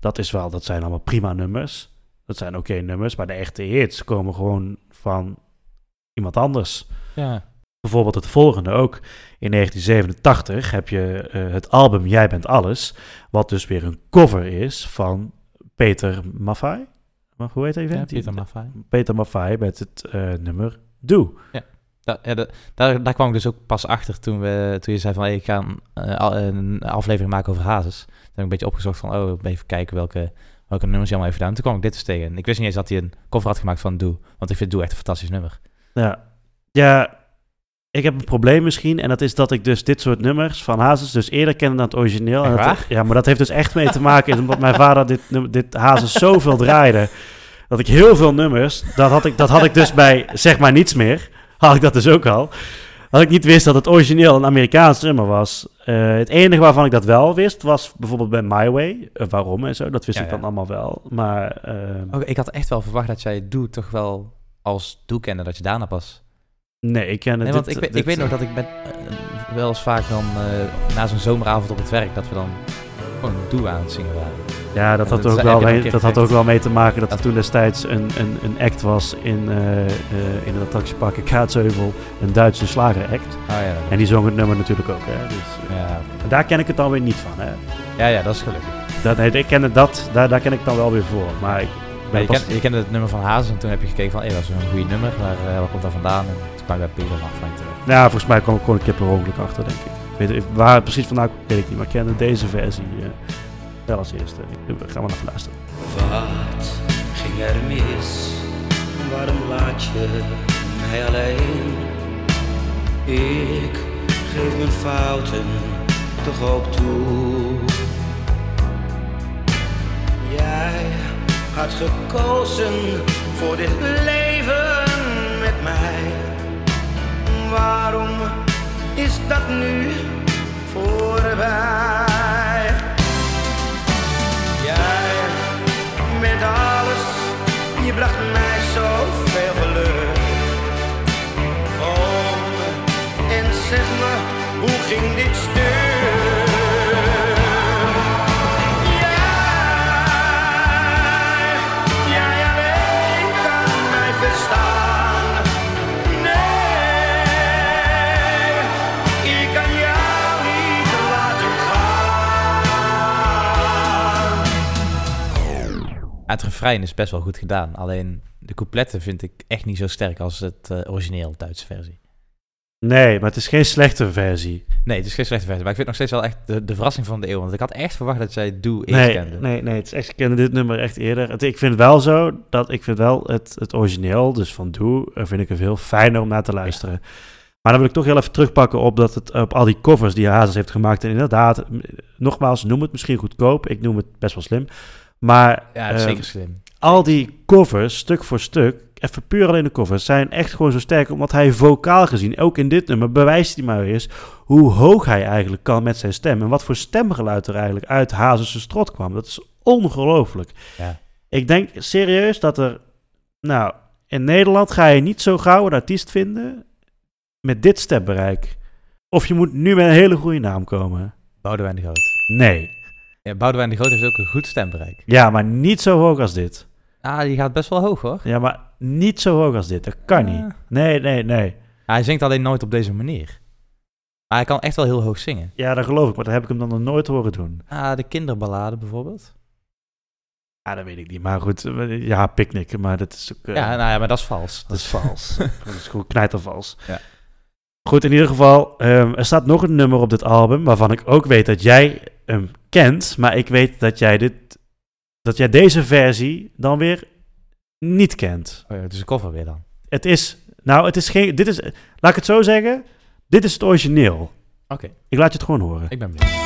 Dat is wel, dat zijn allemaal prima nummers. Dat zijn oké nummers, maar de echte hits komen gewoon van iemand anders. Ja. Bijvoorbeeld het volgende ook. In 1987 heb je eh, het album Jij bent alles, wat dus weer een cover is van Peter Maffay. Maar hoe heet hij? ja Peter Maffay. Peter Maffay met het eh, nummer Doe. Da- ja, daar, daar kwam ik dus ook pas achter toen, we, toen je zei van hey, ik ga een, eh, een aflevering maken over hazes. Toen heb ik een beetje opgezocht van oh, even kijken welke, welke nummers hij allemaal heeft gedaan. Toen kwam ik dit dus tegen. En ik wist niet eens dat hij een cover had gemaakt van Doe. Want ik vind Doe echt een fantastisch nummer. Ja. ja, ik heb een probleem misschien. En dat is dat ik dus dit soort nummers van Hazes dus eerder kende dan het origineel. En dat- ja, maar dat heeft dus echt mee te maken omdat mijn vader dit, dit Hazes zoveel draaide. Dat ik heel veel nummers, dat had ik, dat had ik dus bij zeg maar niets meer. Had ik dat dus ook al. Dat ik niet wist dat het origineel een Amerikaans nummer was. Eh, het enige waarvan ik dat wel wist, was bijvoorbeeld bij My Way. Eh, waarom en zo, dat wist Ja, ik dan ja. allemaal wel. Maar eh, Ook, ik had echt wel verwacht dat jij Doe toch wel als Doe kende, dat je daarna pas... nee, ik ken het. Nee, want dit- ik, dit- ik weet nog dat ik ben, eh, wel eens vaak dan na zo'n zomeravond op het werk, dat we dan gewoon Doe aan het zingen waren. Ja, dat En had, dat ook wel, mee, dat had ook wel mee te maken dat er toen destijds een, een, een act was in, eh, in het attractiepark Kaatsheuvel. Een Duitse slageract. Oh ja, En die zong het nummer natuurlijk ook. Hè? Dus, eh, ja, en daar ken ik het dan weer niet van. Hè? ja, ja, dat is gelukkig. Dat, nee, ik ken dat, daar, daar ken ik dan wel weer voor. Maar ik ben je, pas- je kende het nummer van Hazes en toen heb je gekeken van, hé, dat is een goede nummer, maar eh, waar komt dat vandaan? En toen kwam ik bij Peter Maffay terecht. Nou, volgens mij kwam ik gewoon een keer per ongeluk achter, denk ik. Weet, waar het precies vandaan komt, weet ik niet. Maar ik kende deze versie wel als eerste. Ik, ga maar naar luisteren. Wat ging er mis? Waarom laat je mij alleen? Ik geef mijn fouten toch ook toe. Jij had gekozen voor dit leven met mij. Waarom is dat nu voorbij? Met alles, je bracht mij zoveel geluk. Kom en zeg me, hoe ging dit Het refrein is best wel goed gedaan, alleen de coupletten vind ik echt niet zo sterk als het eh, origineel Duitse versie. Nee, maar het is geen slechte versie. Nee, het is geen slechte versie, maar ik vind het nog steeds wel echt de, de verrassing van de eeuw, want ik had echt verwacht dat jij Doe eerst Nee, kende. nee, nee, het is echt, ik kende dit nummer echt eerder. Het, ik vind wel zo dat ik vind wel het, het origineel, dus van Doe, eh, vind ik het veel fijner om naar te luisteren. Maar dan wil ik toch heel even terugpakken op, dat het, op al die covers die Hazes heeft gemaakt. En inderdaad, nogmaals, noem het misschien goedkoop. Ik noem het best wel slim. Maar Ja, dat is ehm, zeker slim. al die covers, stuk voor stuk, even puur alleen de covers, zijn echt gewoon zo sterk. Omdat hij vocaal gezien, ook in dit nummer, bewijst hij maar weer eens hoe hoog hij eigenlijk kan met zijn stem. En wat voor stemgeluid er eigenlijk uit Hazes' strot kwam. Dat is ongelooflijk. Ja. Ik denk serieus dat er, nou, in Nederland ga je niet zo gauw een artiest vinden met dit stembereik. Of je moet nu met een hele goede naam komen. Boudewijn de Groot. Nee. Ja, Boudewijn de Groot heeft ook een goed stembereik. Ja, maar niet zo hoog als dit. Ah, die gaat best wel hoog hoor. Ja, maar niet zo hoog als dit. Dat kan Ah. niet. Nee, nee, nee. Hij zingt alleen nooit op deze manier. Maar hij kan echt wel heel hoog zingen. Ja, dat geloof ik, maar dat heb ik hem dan nog nooit horen doen. Ah, de kinderballade bijvoorbeeld. Ja, dat weet ik niet. Maar goed, eh, ja, picknicken, maar dat is ook... eh, ja, nou ja, maar dat is vals. dat is vals. dat is gewoon knijtervals. Ja. Goed, in ieder geval, ehm, er staat nog een nummer op dit album waarvan ik ook weet dat jij hem kent, maar ik weet dat jij dit, dat jij deze versie dan weer niet kent. Oh ja, het is een cover weer dan. Het is, nou, het is geen, dit is, laat ik het zo zeggen, dit is het origineel. Oké, Ik laat je het gewoon horen. ik ben benieuwd.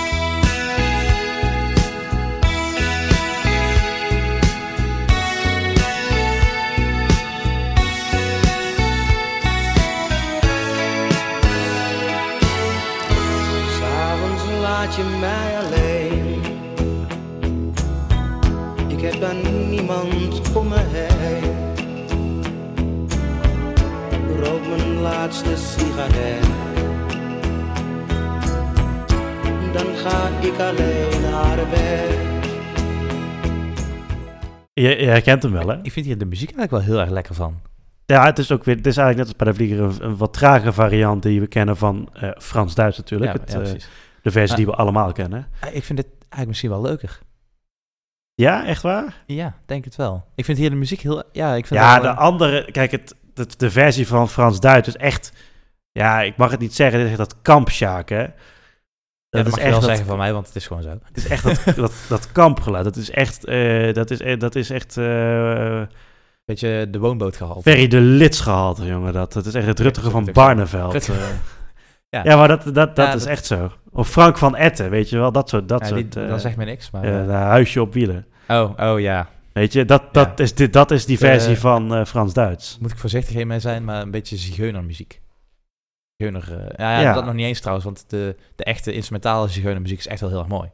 Je mij mijn laatste sigaret. Dan ga ik alleen naar bed. Je, je herkent hem wel, hè? Ik vind hier de muziek eigenlijk wel heel erg lekker van. Ja, het is ook weer, het is eigenlijk net als bij de Vlieger een, een wat trage variant die we kennen van eh, Frans-Duits natuurlijk. Ja, Het, ja, eh, precies. de versie Maar- die we allemaal kennen. Ah, Ik vind dit eigenlijk misschien wel leuker. Ja, echt waar? Ja, denk het wel. Ik vind hier de muziek heel... Ja, ik vind Ja, wel, de andere, kijk, het, het- de versie van Frans-Duits is echt, ja, ik mag het niet zeggen, dit is echt dat kampsjaak, hè? ja, dat is mag je wel dat- zeggen van mij, want het is gewoon zo. Het is echt dat, dat, dat kampgeluid. Dat is echt, eh, dat is, eh, dat is echt eh Beetje de woonboot gehaald. Ferry de Lits gehalte, jongen. Dat, dat is echt het Ruttige van. Barneveld. Ja. ja, maar dat, dat, dat Ja, is dat- echt zo. Of Frank van Etten, weet je wel? Dat soort, dat Ja, die, soort eh, dat zegt me niks, maar... de huisje op wielen. oh, oh ja. Weet je, dat, dat, Ja. is, dit, dat is die Eh, versie van eh, Frans-Duits. Moet ik voorzichtig mee zijn, maar een beetje zigeunermuziek. Zigeuner... eh, ja, ja, Ja. dat nog niet eens trouwens, want de, de echte instrumentale zigeunermuziek is echt wel heel erg mooi.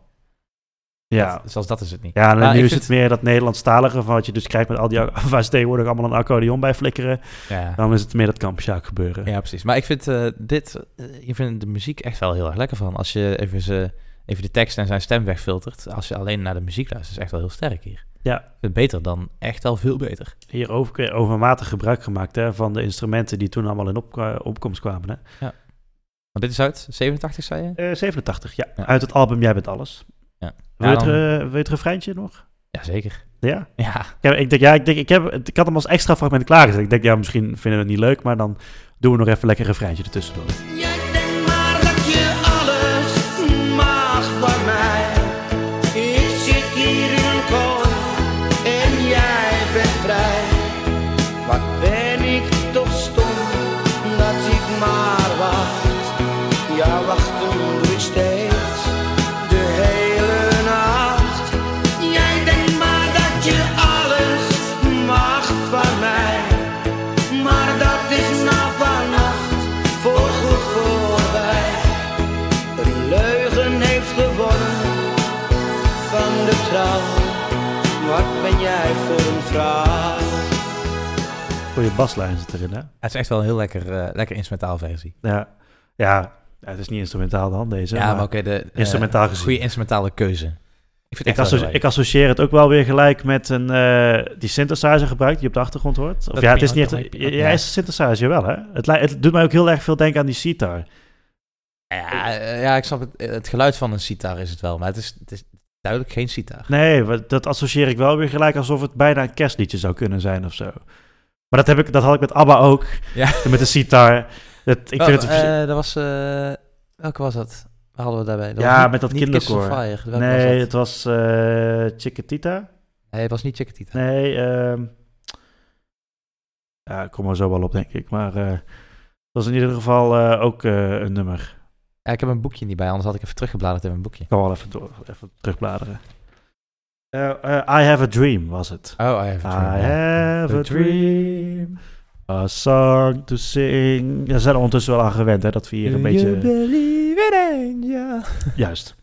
Ja. Dat, zelfs dat is het niet. Ja, en nu ik is vind- het meer dat Nederlandstalige, van wat je dus krijgt met al die, waar ze tegenwoordig allemaal een accordeon bij flikkeren. Ja, Dan is het meer dat kampsjaak gebeuren. ja precies. Maar ik vind dit... je vindt de muziek echt wel heel erg lekker van. Als je even, ze, even de tekst en zijn stem wegfiltert. Als je alleen naar de muziek luistert, is het echt wel heel sterk hier. Ja. Ik vind het beter dan echt wel veel beter. Hier over, overmatig gebruik gemaakt hè, van de instrumenten die toen allemaal in op, opkomst kwamen. Hè. Want dit is uit 87, zei je? Eh, 87, ja. Ja. Uit het album Jij bent alles. Ja. Wil, je Ja, het, dan- eh, wil je het refreintje nog? Jazeker. Ja? Ja. Ik, heb, ik denk, ja, ik, denk, ik, heb, ik had hem als extra fragment klaargezet. Ik denk, ja, misschien vinden we het niet leuk, maar dan doen we nog even lekker een refreintje ertussendoor. Wat Goeie baslijn zit erin, hè? Het is echt wel een heel lekker, eh, lekker instrumentaal versie. Ja, ja, het is niet instrumentaal dan, deze. Ja, maar maar oké, de eh, instrumentaal gezien. goede instrumentale keuze. Ik vind ik, asso- associeer het ook wel weer gelijk met een, eh, die synthesizer gebruikt die op de achtergrond hoort. Of Dat ja, het is niet echt, dat- ja, is een synthesizer wel, hè? Het, het doet mij ook heel erg veel denken aan die sitar. Ja, ja, ik snap het. Het geluid van een sitar is het wel, maar het is, het is duidelijk geen sitar. Nee, wat- dat associeer ik wel weer gelijk alsof het bijna een kerstliedje zou kunnen zijn of zo. Maar dat, heb ik, dat had ik met ABBA ook, Ja. met de sitar. Dat, ik vind het... eh, dat was... eh, welke was dat? Waar hadden we daarbij? Dat Ja, was met dat kinderkoor. Nee, was het was eh Chiquitita. Nee, het was niet Chiquitita. Nee, ehm ja, ik kom er zo wel op, denk ik. Maar Dat is in ieder geval ook een nummer. Ja, ik heb een boekje niet bij, anders had ik even teruggebladerd in mijn boekje. Ik kan wel even, door, even terugbladeren. Eh, eh, I Have a Dream was het. Oh, I have a I dream. ja. have a dream, a song to sing. Ze zijn er ondertussen wel aan gewend, hè, dat we hier een beetje... believe in? Juist.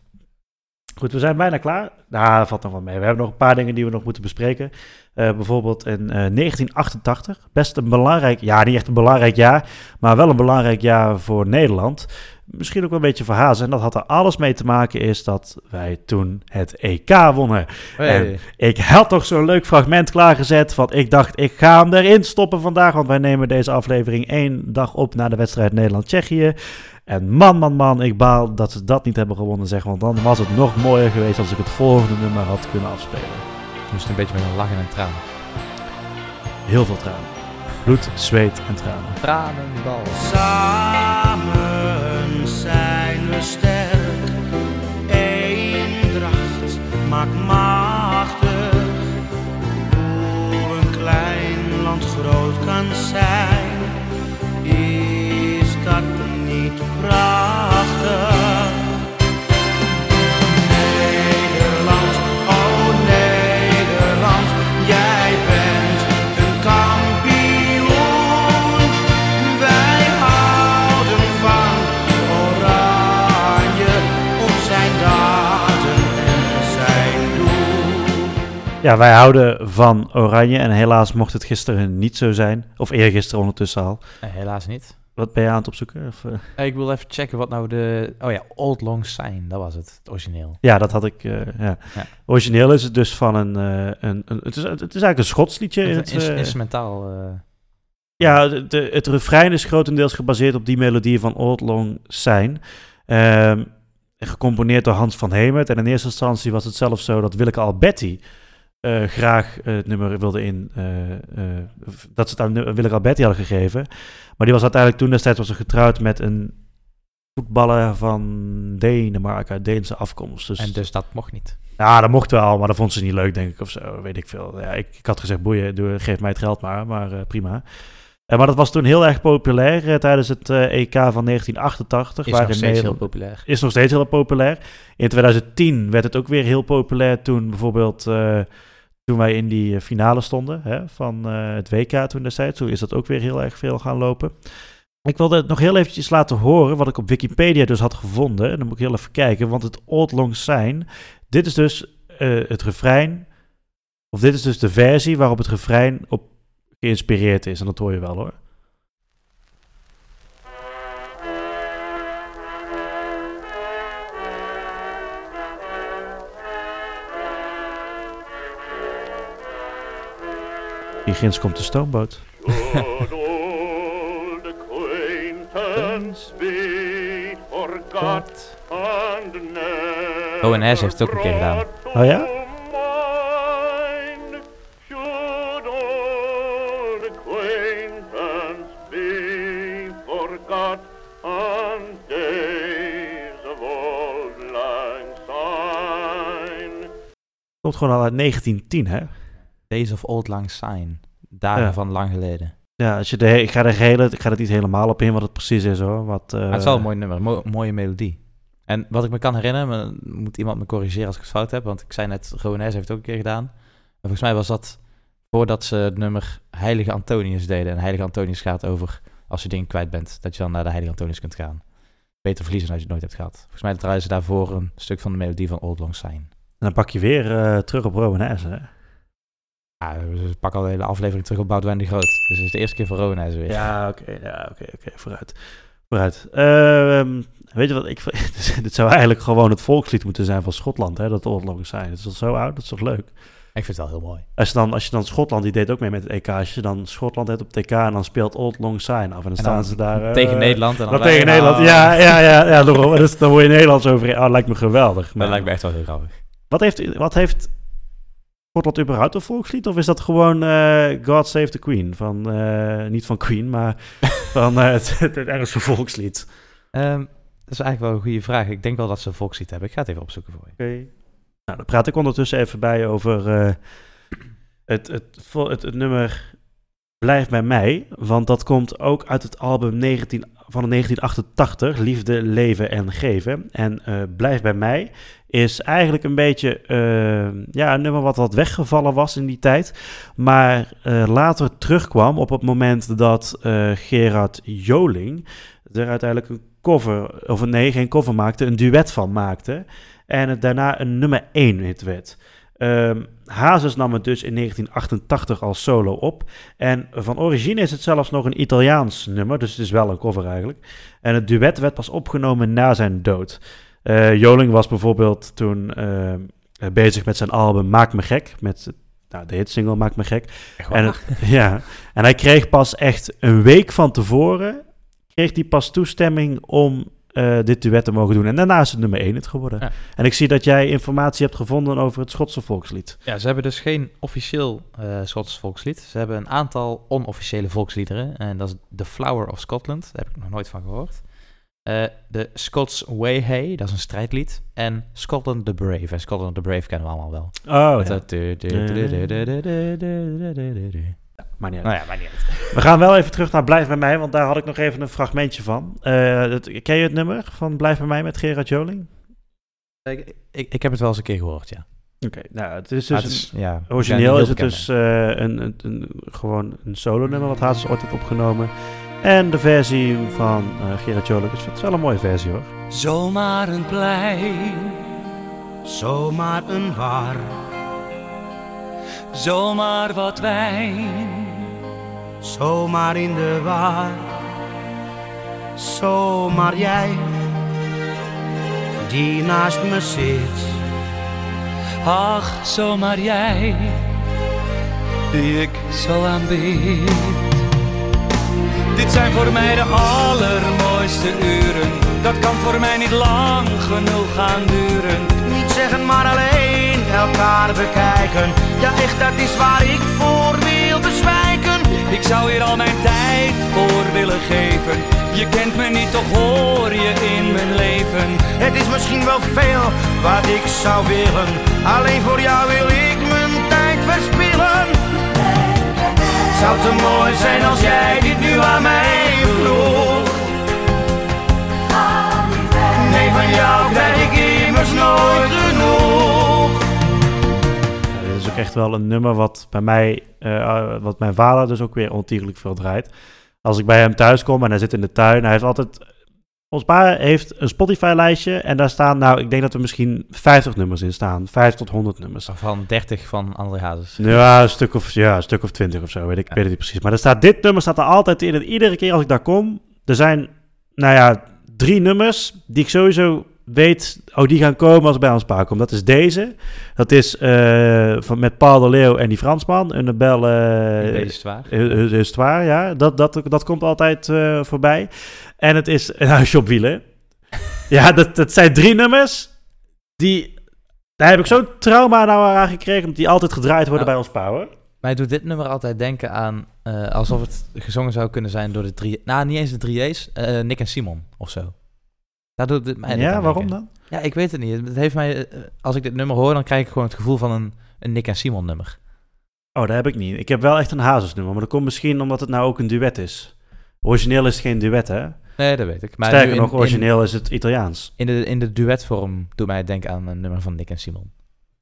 Goed, we zijn bijna klaar. Nou, dat valt nog wel mee. We hebben nog een paar dingen die we nog moeten bespreken. Eh, bijvoorbeeld in eh, 1988. Best een belangrijk, ja, niet echt een belangrijk jaar, maar wel een belangrijk jaar voor Nederland. Misschien ook wel een beetje voor Hazen. En dat had er alles mee te maken is dat wij toen het EK wonnen. Hey. Ik had toch zo'n leuk fragment klaargezet. Want ik dacht, ik ga hem erin stoppen vandaag. Want wij nemen deze aflevering één dag op na de wedstrijd Nederland-Tsjechië. En man, man, man, ik baal dat ze dat niet hebben gewonnen, zeg. Want dan was het nog mooier geweest als ik het volgende nummer had kunnen afspelen. Je moest een beetje met een lach en een traan. Heel veel tranen. Bloed, zweet en tranen. Tranenbal. Maakt machtig. Hoe een klein land groot kan zijn, is dat niet prachtig? Ja, wij houden van Oranje. En helaas mocht het gisteren niet zo zijn. Of eergisteren ondertussen al. Helaas niet. Wat ben je aan het opzoeken? Of, eh? Eh, Ik wil even checken wat nou de... Oh ja, Old Long Sign, dat was het, het origineel. Ja, dat had ik. eh, ja. Ja. Origineel is het dus van een. een, een het, is, het is eigenlijk een schotsliedje. in Het Het, ins- eh, instrumentaal... ja, de, de- het refrein is grotendeels gebaseerd op die melodie van Old Long Syne. Ehm, gecomponeerd door Hans van Hemert. En in eerste instantie was het zelfs zo dat Willeke Alberti eh, graag het nummer wilde in. eh, eh, dat ze het aan Willeke Alberti hadden gegeven. Maar die was uiteindelijk toen destijds was ze getrouwd met een voetballer van Denemarken, uit Deense afkomst. Dus en dus dat mocht niet. ja, dat mocht wel, maar dat vond ze niet leuk, denk ik, of zo. Weet ik veel. Ja, ik, ik had gezegd, boeien, doe, geef mij het geld maar, maar prima. Eh, maar dat was toen heel erg populair tijdens het EK van 1988. Is nog steeds heel populair. is nog steeds heel populair. In 2010 werd het ook weer heel populair toen bijvoorbeeld... toen wij in die eh, finale stonden hè, van eh, het WK toen destijds. Toen is dat ook weer heel erg veel gaan lopen. Ik wilde het nog heel eventjes laten horen wat ik op Wikipedia dus had gevonden. En dan moet ik heel even kijken, want het Old Long Syne... Dit is dus eh, het refrein... Of dit is dus de versie waarop het refrein op geïnspireerd is. En dat hoor je wel hoor. Hier ginds komt de stoomboot. ONS heeft het ook een keer gedaan. Oh ja? Komt gewoon al uit 1910 hè? Days of Old Lang Syne. Dagen Ja. van lang geleden. Ja, als je de, ik, ga er gehele, ik ga er niet helemaal op in wat het precies is hoor. Wat, eh, Maar het is wel een mooi nummer, mo- mooie melodie. En wat ik me kan herinneren, maar moet iemand me corrigeren als ik het fout heb, want ik zei net, Rowanese heeft het ook een keer gedaan. En volgens mij was dat voordat ze het nummer Heilige Antonius deden. En Heilige Antonius gaat over als je dingen kwijt bent, dat je dan naar de Heilige Antonius kunt gaan. Beter verliezen dan als je het nooit hebt gehad. Volgens mij draaien ze daarvoor een stuk van de melodie van Old Long Syne. En dan pak je weer eh, terug op Rowanese hè? Ja, we pakken al de hele aflevering terug op Boudewijn de Groot. Dus het is de eerste keer voor Rowanese weer. Ja, oké, ja, oké, oké, vooruit. Vooruit. Ehm, weet je wat, ik, dit zou eigenlijk gewoon het volkslied moeten zijn van Schotland, hè, dat Old Long Syne. Het is toch zo oud, dat is toch leuk? Ik vind het wel heel mooi. Als je dan, als je dan Schotland, die deed ook mee met het EK, als je dan Schotland hebt op het EK en dan speelt Old Long Syne af en dan En staan ze daar... eh, tegen Nederland. En dan Dan tegen Nederland, Oh, ja, ja, ja, ja. Dus dan word je Nederlands over. Oh, lijkt me geweldig. Dat Maar lijkt me echt wel heel grappig. Wat heeft, wat heeft Schotland überhaupt een volkslied? Of is dat gewoon eh, God Save the Queen? Van, eh, niet van Queen, maar van eh, het, het Engelse volkslied. Ehm, dat is eigenlijk wel een goede vraag. Ik denk wel dat ze een volkslied hebben. Ik ga het even opzoeken voor je. Oké. Nou, dan praat ik ondertussen even bij over het, het, het, het nummer Blijf bij mij, want dat komt ook uit het album 19, van 1988, Liefde, Leven en Geven. En eh, Blijf bij mij is eigenlijk een beetje eh, ja, een nummer wat wat weggevallen was in die tijd. Maar eh, later terugkwam op het moment dat Gerard Joling er uiteindelijk een cover, of nee, geen cover maakte, een duet van maakte. En het daarna een nummer 1 hit werd. Ehm Hazes nam het dus in 1988 als solo op. En van origine is het zelfs nog een Italiaans nummer, dus het is wel een cover eigenlijk. En het duet werd pas opgenomen na zijn dood. Eh, Joling was bijvoorbeeld toen eh, bezig met zijn album Maak Me Gek, met nou, de hitsingle Maak Me Gek. En, het- ja, en hij kreeg pas echt een week van tevoren, kreeg hij pas toestemming om eh, dit duet te mogen doen. En daarna is het nummer 1 het geworden. Ja. En ik zie dat jij informatie hebt gevonden over het Schotse volkslied. Ja, ze hebben dus geen officieel eh Schots volkslied. Ze hebben een aantal onofficiële volksliederen. En dat is The Flower of Scotland. Daar heb ik nog nooit van gehoord. Eh, de Scots Way Hey, dat is een strijdlied. En Scotland the Brave. En Scotland the Brave kennen we allemaal wel. Oh, ja. Maar niet. Nou we gaan wel even terug naar Blijf bij mij, want daar had ik nog even een fragmentje van. Eh, ken je het nummer van Blijf bij mij met Gerard Joling? Ik, ik, ik heb het wel eens een keer gehoord, ja. Oké, nou, het is dus... Ja, origineel is het dus eh, een, een, gewoon een solo-nummer wat Hazes ooit heeft opgenomen. En de versie van uh, Gerard Joling is wel een mooie versie, hoor. Zomaar een plein, zomaar een war zomaar wat wijn, zomaar in de war, zomaar jij, die naast me zit. Ach, zomaar jij, die ik zo aanbid. Dit zijn voor mij de allermooiste uren. Dat kan voor mij niet lang genoeg gaan duren. Niet zeggen, maar alleen elkaar bekijken. Ja, echt, dat is waar ik voor wil bezwijken. Ik zou hier al mijn tijd voor willen geven. Je kent me niet, toch hoor je in mijn leven. Het is misschien wel veel wat ik zou willen. Alleen voor jou wil ik mijn tijd verspillen. Zou te mooi zijn als jij dit nu aan mij vroeg. Nee, van jou ook echt wel een nummer wat bij mij, eh, wat mijn vader dus ook weer ontiegelijk veel draait. Als ik bij hem thuis kom en hij zit in de tuin, hij heeft altijd... Ons pa heeft een Spotify-lijstje en daar staan, nou, ik denk dat er misschien 50 nummers in staan. 5 tot 100 nummers. Van 30 van André Hazes. Ja, een stuk of, ja, een stuk of 20 of zo, weet ik, ik weet het niet precies. Maar er staat, dit nummer staat er altijd in. En iedere keer als ik daar kom, er zijn, nou ja, drie nummers die ik sowieso weet, oh, die gaan komen als bij ons pa kom. Dat is deze. Dat is eh, van, met Paul de Leeuw en die Fransman. Een bel... het waar. Is het waar, ja. Dat, dat, dat komt altijd eh, voorbij. En het is een huisje op wielen. ja, dat, dat zijn drie nummers die... Daar heb ik zo'n trauma nou aan gekregen, omdat die altijd gedraaid worden Nou. bij ons hoor. Mij doet dit nummer altijd denken aan eh, alsof het gezongen zou kunnen zijn door de drie... Nou, niet eens de drie eh, Nick en Simon of zo. Doet mij Ja, waarom dan? Ja, ik weet het niet. Het heeft mij, eh, als ik dit nummer hoor, dan krijg ik gewoon het gevoel van een, een Nick en Simon nummer. Oh, dat heb ik niet. Ik heb wel echt een Hazes-nummer, maar dat komt misschien omdat het nou ook een duet is. Origineel is het geen duet, hè? Nee, dat weet ik. Maar Sterker nog, origineel is het Italiaans. In, de, in de duetvorm doet mij denken aan een nummer van Nick en Simon.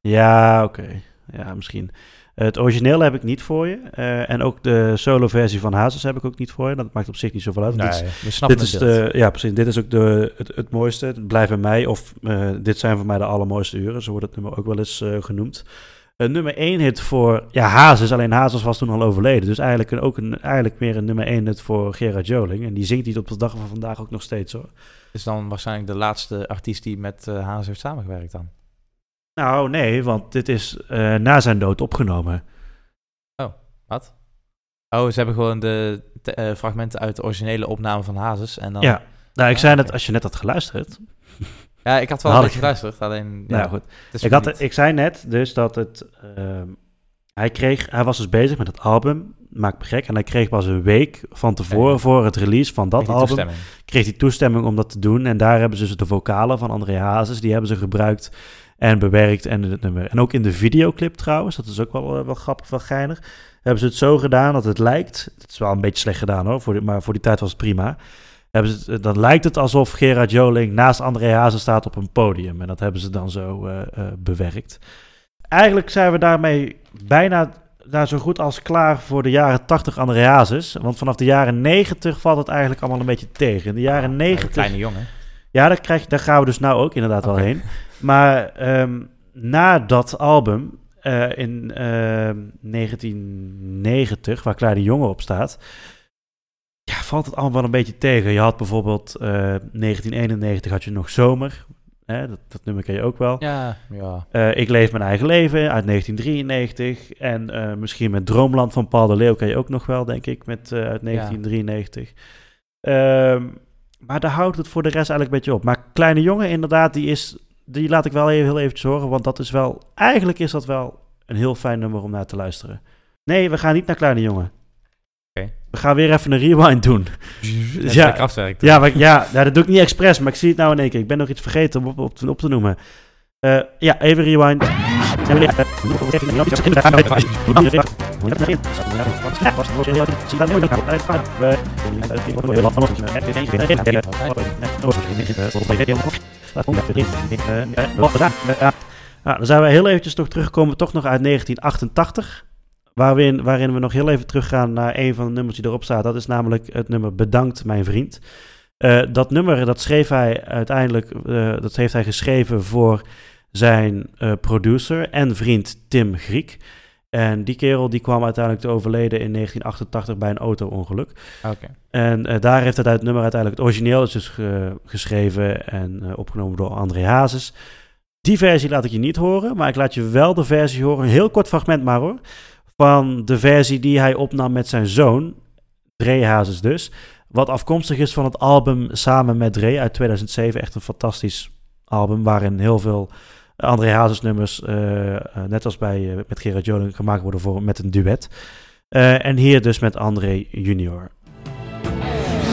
Ja, oké. Ja, misschien. Het origineel heb ik niet voor je. eh, en ook de solo-versie van Hazes heb ik ook niet voor je. Dat maakt op zich niet zoveel uit. Nee, dit is, we snappen dit is de, Ja, precies. Dit is ook de, het, het mooiste. Het blijft bij mij. Of eh, dit zijn voor mij de allermooiste uren. Zo wordt het nummer ook wel eens eh, genoemd. Nummer 1 hit voor ja, Hazes. Alleen Hazes was toen al overleden. Dus eigenlijk een, ook een, eigenlijk meer een nummer 1 hit voor Gerard Joling. En die zingt hij op de dag van vandaag ook nog steeds hoor. is dan waarschijnlijk de laatste artiest die met Hazes heeft samengewerkt dan. Nou, nee, want dit is eh, na zijn dood opgenomen. Wat? Oh, ze hebben gewoon de te- eh, fragmenten uit de originele opname van Hazes. En dan... Ja. Nou, ik Ah, zei net, als je net had geluisterd. Ja, ik had wel een had geluisterd, alleen... Ja, Nou goed. Ik, had, niet- ik zei net dus dat het. ehm, hij, kreeg, hij was dus bezig met het album. Maakt me gek. En hij kreeg pas een week van tevoren. Ja. voor het release van dat Kreeg album. toestemming. kreeg hij toestemming om dat te doen. En daar hebben ze dus de vocalen van André Hazes. Die hebben ze gebruikt en bewerkt. En, het nummer. en ook in de videoclip trouwens. Dat is ook wel, eh, wel grappig, wel geinig. hebben ze het zo gedaan dat het lijkt... Het is wel een beetje slecht gedaan hoor, voor die, maar voor die tijd was het prima. Hebben ze het, dan lijkt het alsof Gerard Joling naast André Hazes staat op een podium. En dat hebben ze dan zo eh, eh, bewerkt. Eigenlijk zijn we daarmee bijna nou, zo goed als klaar voor de jaren 80 André Hazes. Want vanaf de jaren 90 valt het eigenlijk allemaal een beetje tegen. In de jaren Een 90... kleine jongen. Ja, daar, krijg, daar gaan we dus nou ook inderdaad wel heen. Maar ehm, na dat album eh, in ehm, 1990, waar Kleine Jongen op staat, ja, valt het allemaal wel een beetje tegen. Je had bijvoorbeeld eh, 1991 had je nog Zomer. Hè, dat, dat nummer ken je ook wel. Ja, ja. Eh, ik leef mijn eigen leven uit 1993. En eh, misschien met Droomland van Paul de Leeuw ken je ook nog wel, denk ik, met, eh, uit 1993. Ehm, maar daar houdt het voor de rest eigenlijk een beetje op. Maar Kleine Jongen, inderdaad, die, is, die laat ik wel even, heel eventjes horen. Want dat is wel, eigenlijk is dat wel een heel fijn nummer om naar te luisteren. Nee, we gaan niet naar Kleine Jongen. We gaan weer even een rewind doen. Net Ja. ja. maar, ja, ja, dat doe ik niet expres, maar ik zie het nou in één keer. Ik ben nog iets vergeten om op, op te noemen. Eh, ja, even rewind. Dan zijn we heel eventjes toch teruggekomen, toch nog uit 1988. Waarin, waarin we nog heel even teruggaan naar een van de nummers die erop staat. Dat is namelijk het nummer Bedankt, mijn vriend. Eh, dat nummer, dat schreef hij uiteindelijk, eh, dat heeft hij geschreven voor zijn eh, producer en vriend Tim Griek. En die kerel die kwam uiteindelijk te overleden in 1988 bij een auto-ongeluk. Oké. En eh, daar heeft hij het nummer uiteindelijk, het origineel is dus ge- geschreven en eh, opgenomen door André Hazes. Die versie laat ik je niet horen, maar ik laat je wel de versie horen, een heel kort fragment maar hoor, van de versie die hij opnam met zijn zoon, Dre Hazes dus. Wat afkomstig is van het album Samen met Dre uit 2007. Echt een fantastisch album waarin heel veel André Hazes nummers, eh, eh, net als bij eh, met Gerard Joling, gemaakt worden voor, met een duet. En hier dus met André Junior.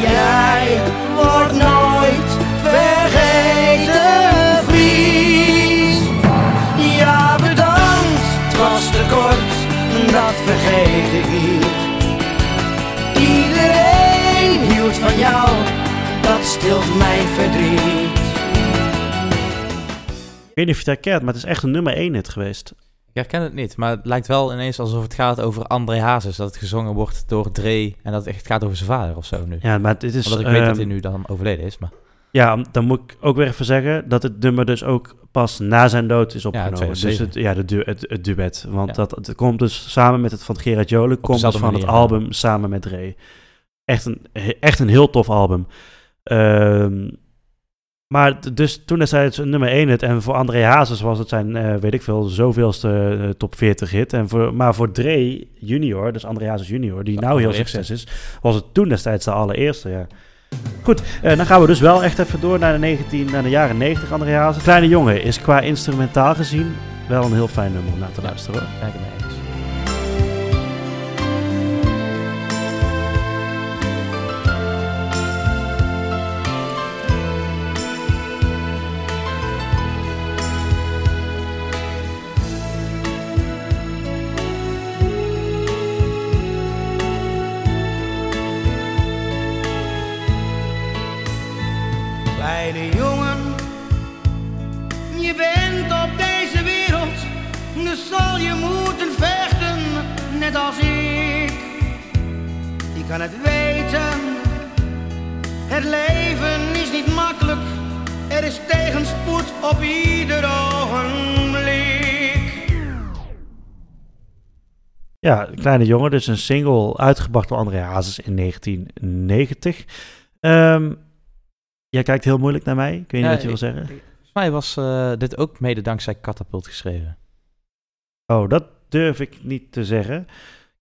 Jij wordt nooit vergeten, Vries. Ja, bedankt, het was te kort, dat vergeet ik niet. Iedereen hield van jou, dat stilt mijn verdriet. Ik weet niet of je het herkent, maar het is echt een nummer 1 hit geweest. Ik herken het niet, maar het lijkt wel ineens alsof het gaat over André Hazes. Dat het gezongen wordt door Dre en dat het echt gaat over zijn vader of zo nu. Ja, maar dit is... Omdat ik weet dat ehm, hij nu dan overleden is, maar... Ja, dan moet ik ook weer even zeggen dat het nummer dus ook pas na zijn dood is opgenomen. dus 2007. het, ja, de du het, het duet. Want Ja. dat, het komt dus samen met het van Gerard Joling, komt dus van het ja. album samen met Dre. Echt een, echt een heel tof album. Ehm, maar dus toen is hij het een nummer 1 hit. En voor André Hazes was het zijn, eh, weet ik veel, zoveelste eh, top 40 hit. En voor, maar voor Dre junior, dus André Hazes junior, die nou heel succes is, was het toen destijds de allereerste, ja. Goed, eh, dan gaan we dus wel echt even door naar de, 19, naar de jaren 90, André Hazes. Kleine Jongen is qua instrumentaal gezien wel een heel fijn nummer om naar te luisteren. hoor. Ben ik kan het weten, het leven is niet makkelijk, er is tegenspoed op ieder ogenblik. Ja, Kleine Jongen, dus een single uitgebracht door André Hazes in 1990. Ehm, jij kijkt heel moeilijk naar mij. Ik weet niet Ja, wat je wil zeggen. Volgens mij was eh, dit ook mede dankzij Catapult geschreven. Oh, dat durf ik niet te zeggen. Ik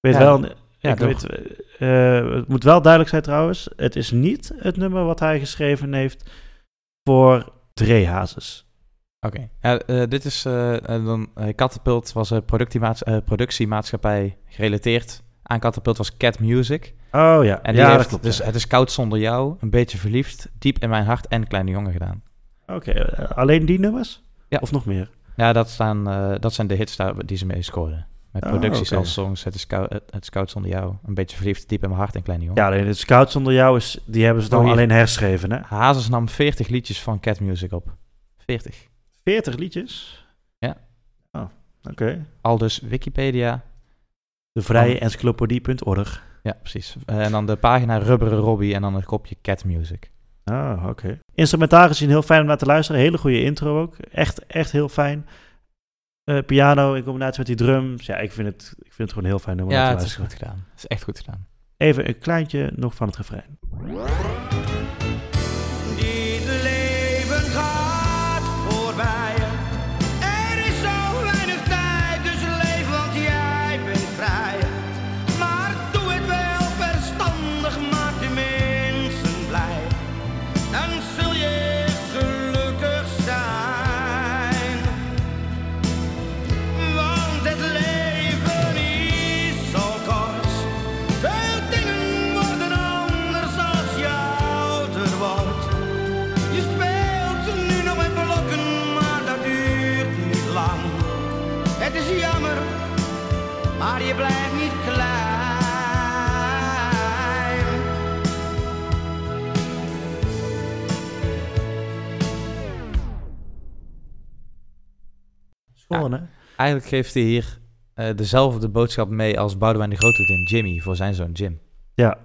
weet Ja, wel... ja, ik weet, eh, het moet wel duidelijk zijn trouwens. Het is niet het nummer wat hij geschreven heeft voor Dre Hazes. Oké, eh, dit is eh, dan Catapult was een productiemaats- productiemaatschappij gerelateerd aan Catapult was Cat Music. Oh ja, En die ja dat heeft klopt. dus ja. Het is koud zonder jou, een beetje verliefd, diep in mijn hart en Kleine Jongen gedaan. Oké, alleen die nummers? Ja. Of nog meer? Ja, dat, staan, dat zijn de hits daar, die ze mee scoorden. Met Oh, producties als songs, het, is kou- het, koud zonder jou. Een beetje verliefd, diep in mijn hart en kleine jongen. Ja, alleen het Scout zonder jou is, die hebben ze dan Oh, alleen herschreven, hè? Hazes nam 40 liedjes van Cat Music op. 40. 40 liedjes? Ja. Oh, oké. Al dus Wikipedia. De vrije encyclopedie.org. Ja, precies. En dan de pagina Rubberen Robbie en dan het kopje Cat Music. Ah, oké. Instrumentaal gezien heel fijn om naar te luisteren. Hele goede intro ook. Echt, echt heel fijn. Eh, piano in combinatie met die drums. Ja, ik vind het, ik vind het gewoon heel fijn nummer Ja, het is goed gedaan. Het is echt goed gedaan. Even een kleintje nog van het refrein. Hè? Eigenlijk geeft hij hier eh, dezelfde boodschap mee als Boudewijn de Groot doet in Jimmy voor zijn zoon Jim. Ja.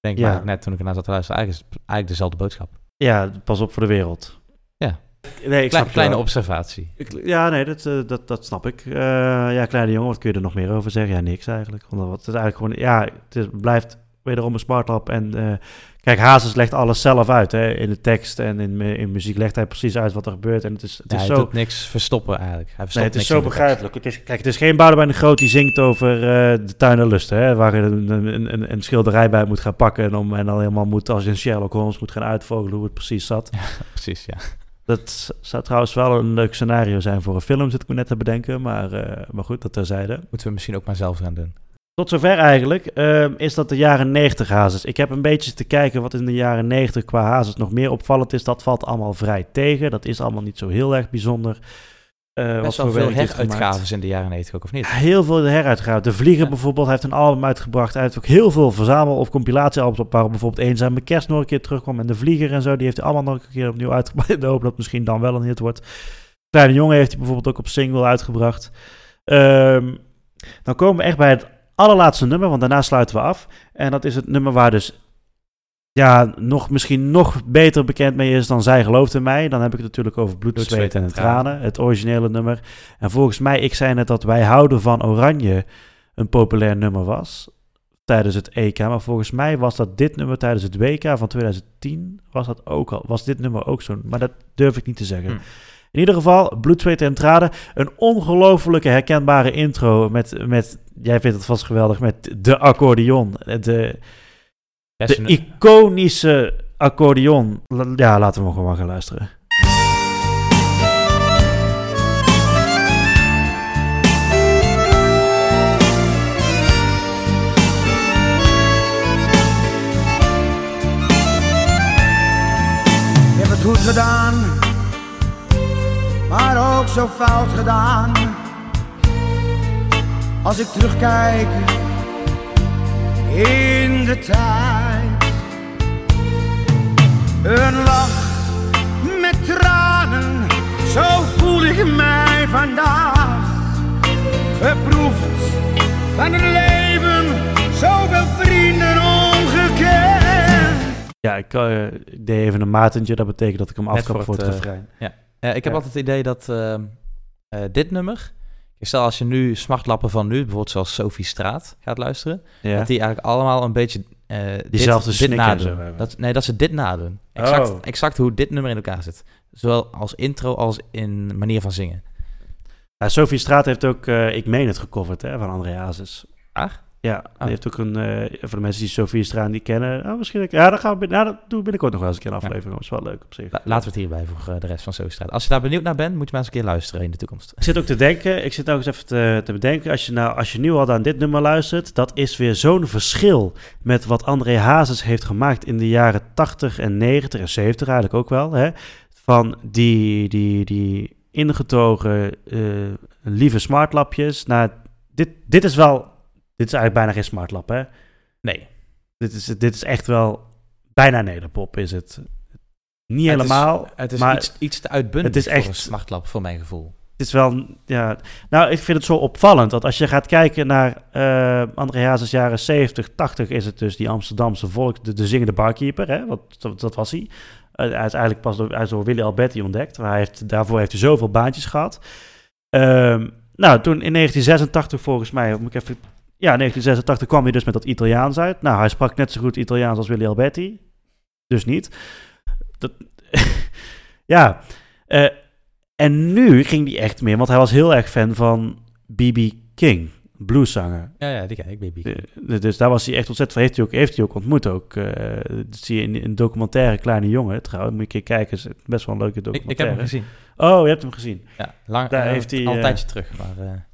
Denk Ja. maar net toen ik ernaar zat te luisteren, eigenlijk is het eigenlijk dezelfde boodschap. Ja, pas op voor de wereld. Ja. Nee, ik snap kleine observatie. Ik- ja, nee, dat, eh, dat, dat snap ik. Eh, ja, kleine jongen, wat kun je er nog meer over zeggen? Ja, niks eigenlijk. Want het is eigenlijk gewoon, ja, het is- blijft wederom een smartlap. En eh, kijk, Hazes legt alles zelf uit. Hè? In de tekst en in, in muziek legt hij precies uit wat er gebeurt. En het is, het Ja, is hij zo... doet niks verstoppen eigenlijk. Hij verstopt Nee, het is zo begrijpelijk. Het is, kijk, het is geen Boudewijn de Groot die zingt over eh, de tuin en lusten. Hè, waar je een, een, een, een schilderij bij moet gaan pakken. En, om, en dan helemaal moet, als je in Sherlock Holmes moet gaan uitvogelen hoe het precies zat. Precies, ja. Dat zou trouwens wel een leuk scenario zijn voor een film, zit ik me net te bedenken. Maar, eh, maar goed, dat terzijde. Moeten we misschien ook maar zelf gaan doen. Tot zover eigenlijk ehm, is dat de jaren 90 hazes. Ik heb een beetje te kijken wat in de jaren 90 qua hazes nog meer opvallend is. Dat valt allemaal vrij tegen. Dat is allemaal niet zo heel erg bijzonder. Wat Best veel heruitgaves in de jaren 90 ook, of niet? Heel veel heruitgaven. De Vlieger Ja. bijvoorbeeld heeft een album uitgebracht. Hij heeft ook heel veel verzamel- of compilatiealbums op waarop bijvoorbeeld Eenzame Kerst nog een keer terugkwam. En De Vlieger en zo, die heeft hij allemaal nog een keer opnieuw uitgebracht. In de hoop dat misschien dan wel een hit wordt. Kleine Jongen heeft hij bijvoorbeeld ook op single uitgebracht. Ehm, dan komen we echt bij het allerlaatste nummer, want daarna sluiten we af. En dat is het nummer waar dus ja, nog, misschien nog beter bekend mee is dan Zij gelooft in mij. Dan heb ik het natuurlijk over Bloed, Bloed, Zweet en Tranen, het originele nummer. En volgens mij, ik zei net dat Wij houden van Oranje een populair nummer was tijdens het EK. Maar volgens mij was dat dit nummer tijdens het WK van 2010, was dat ook al, was dit nummer ook zo. Maar dat durf ik niet te zeggen. Hm. In ieder geval, Bloed, Zweet en Tranen. Een ongelofelijke herkenbare intro met, met, jij vindt het vast geweldig, met de accordeon. De, de iconische accordeon. Ja, laten we gewoon gaan luisteren. Ik heb het goed gedaan, maar ook zo fout gedaan. Als ik terugkijk in de tijd. Een lach met tranen, zo voel ik mij vandaag. Geproefd van het leven, zoveel vrienden ongekend. Ja, ik, eh, ik deed even een matentje. Dat betekent dat ik hem aftrap voor voor het, eh, refrein. Ja, ik heb Ja. altijd het idee dat ehm, eh, dit nummer... Stel als je nu smartlappen van nu, bijvoorbeeld zoals Sophie Straat, gaat luisteren... Ja. dat die eigenlijk allemaal een beetje eh Diezelfde dit, dit nadoen. hebben. Dat, nee, dat ze dit nadoen. Exact, Oh. exact hoe dit nummer in elkaar zit. Zowel als intro als in manier van zingen. Ja, Sophie Straat heeft ook eh, Ik Meen Het gecoverd hè, van André Hazes. Ah? Ja, die Ah. heeft ook een, eh, voor de mensen die Sophie Straat niet kennen, oh, misschien, ja, dat gaan we, nou, dat doen we binnenkort nog wel eens een keer een Ja. aflevering. Dat is wel leuk op zich. La- laten we het hierbij voor de rest van Sophie Straat. Als je daar benieuwd naar bent, moet je maar eens een keer luisteren in de toekomst. Ik zit ook te denken, ik zit ook eens even te, te bedenken, als je, nou, als je nu al aan dit nummer luistert, dat is weer zo'n verschil met wat André Hazes heeft gemaakt in de jaren 80 en 90 en 70 eigenlijk ook wel. Hè? Van die, die, die ingetogen eh, lieve smartlapjes naar dit, dit is wel, dit is eigenlijk bijna geen smartlap, hè? Nee. Dit is, dit is echt wel bijna nederpop, is het. Niet Het is- helemaal, Het is maar iets, iets te uitbundig het is voor echt- een smartlap, voor mijn gevoel. het is wel, ja... Nou, ik vind het zo opvallend dat als je gaat kijken naar eh André Hazes jaren 70, 80... is het dus die Amsterdamse volk, de, de zingende barkeeper, hè? Wat, dat, dat was hij. Eh, hij is eigenlijk pas door, is door Willy Alberti ontdekt. Maar hij heeft, daarvoor heeft hij zoveel baantjes gehad. Ehm, nou, toen in 1986 volgens mij, moet ik even... Ja, 1986 kwam hij dus met dat Italiaans uit. Nou, hij sprak net zo goed Italiaans als Willy Alberti. Dus niet. Dat, ja. eh, en nu ging hij echt meer, want hij was heel erg fan van B.B. King, blueszanger. Ja, ja, die kijk ik, baby. Eh, dus daar was hij echt ontzettend van. Heeft hij ook, heeft hij ook ontmoet ook. eh, dat zie je in in een documentaire Kleine Jongen. Trouwens, moet je een keer kijken. is best wel een leuke Ik, ik heb documentaire. hem gezien. Oh, je hebt hem gezien. Ja, lang, Daar heeft hij, al een tijdje terug. Maar,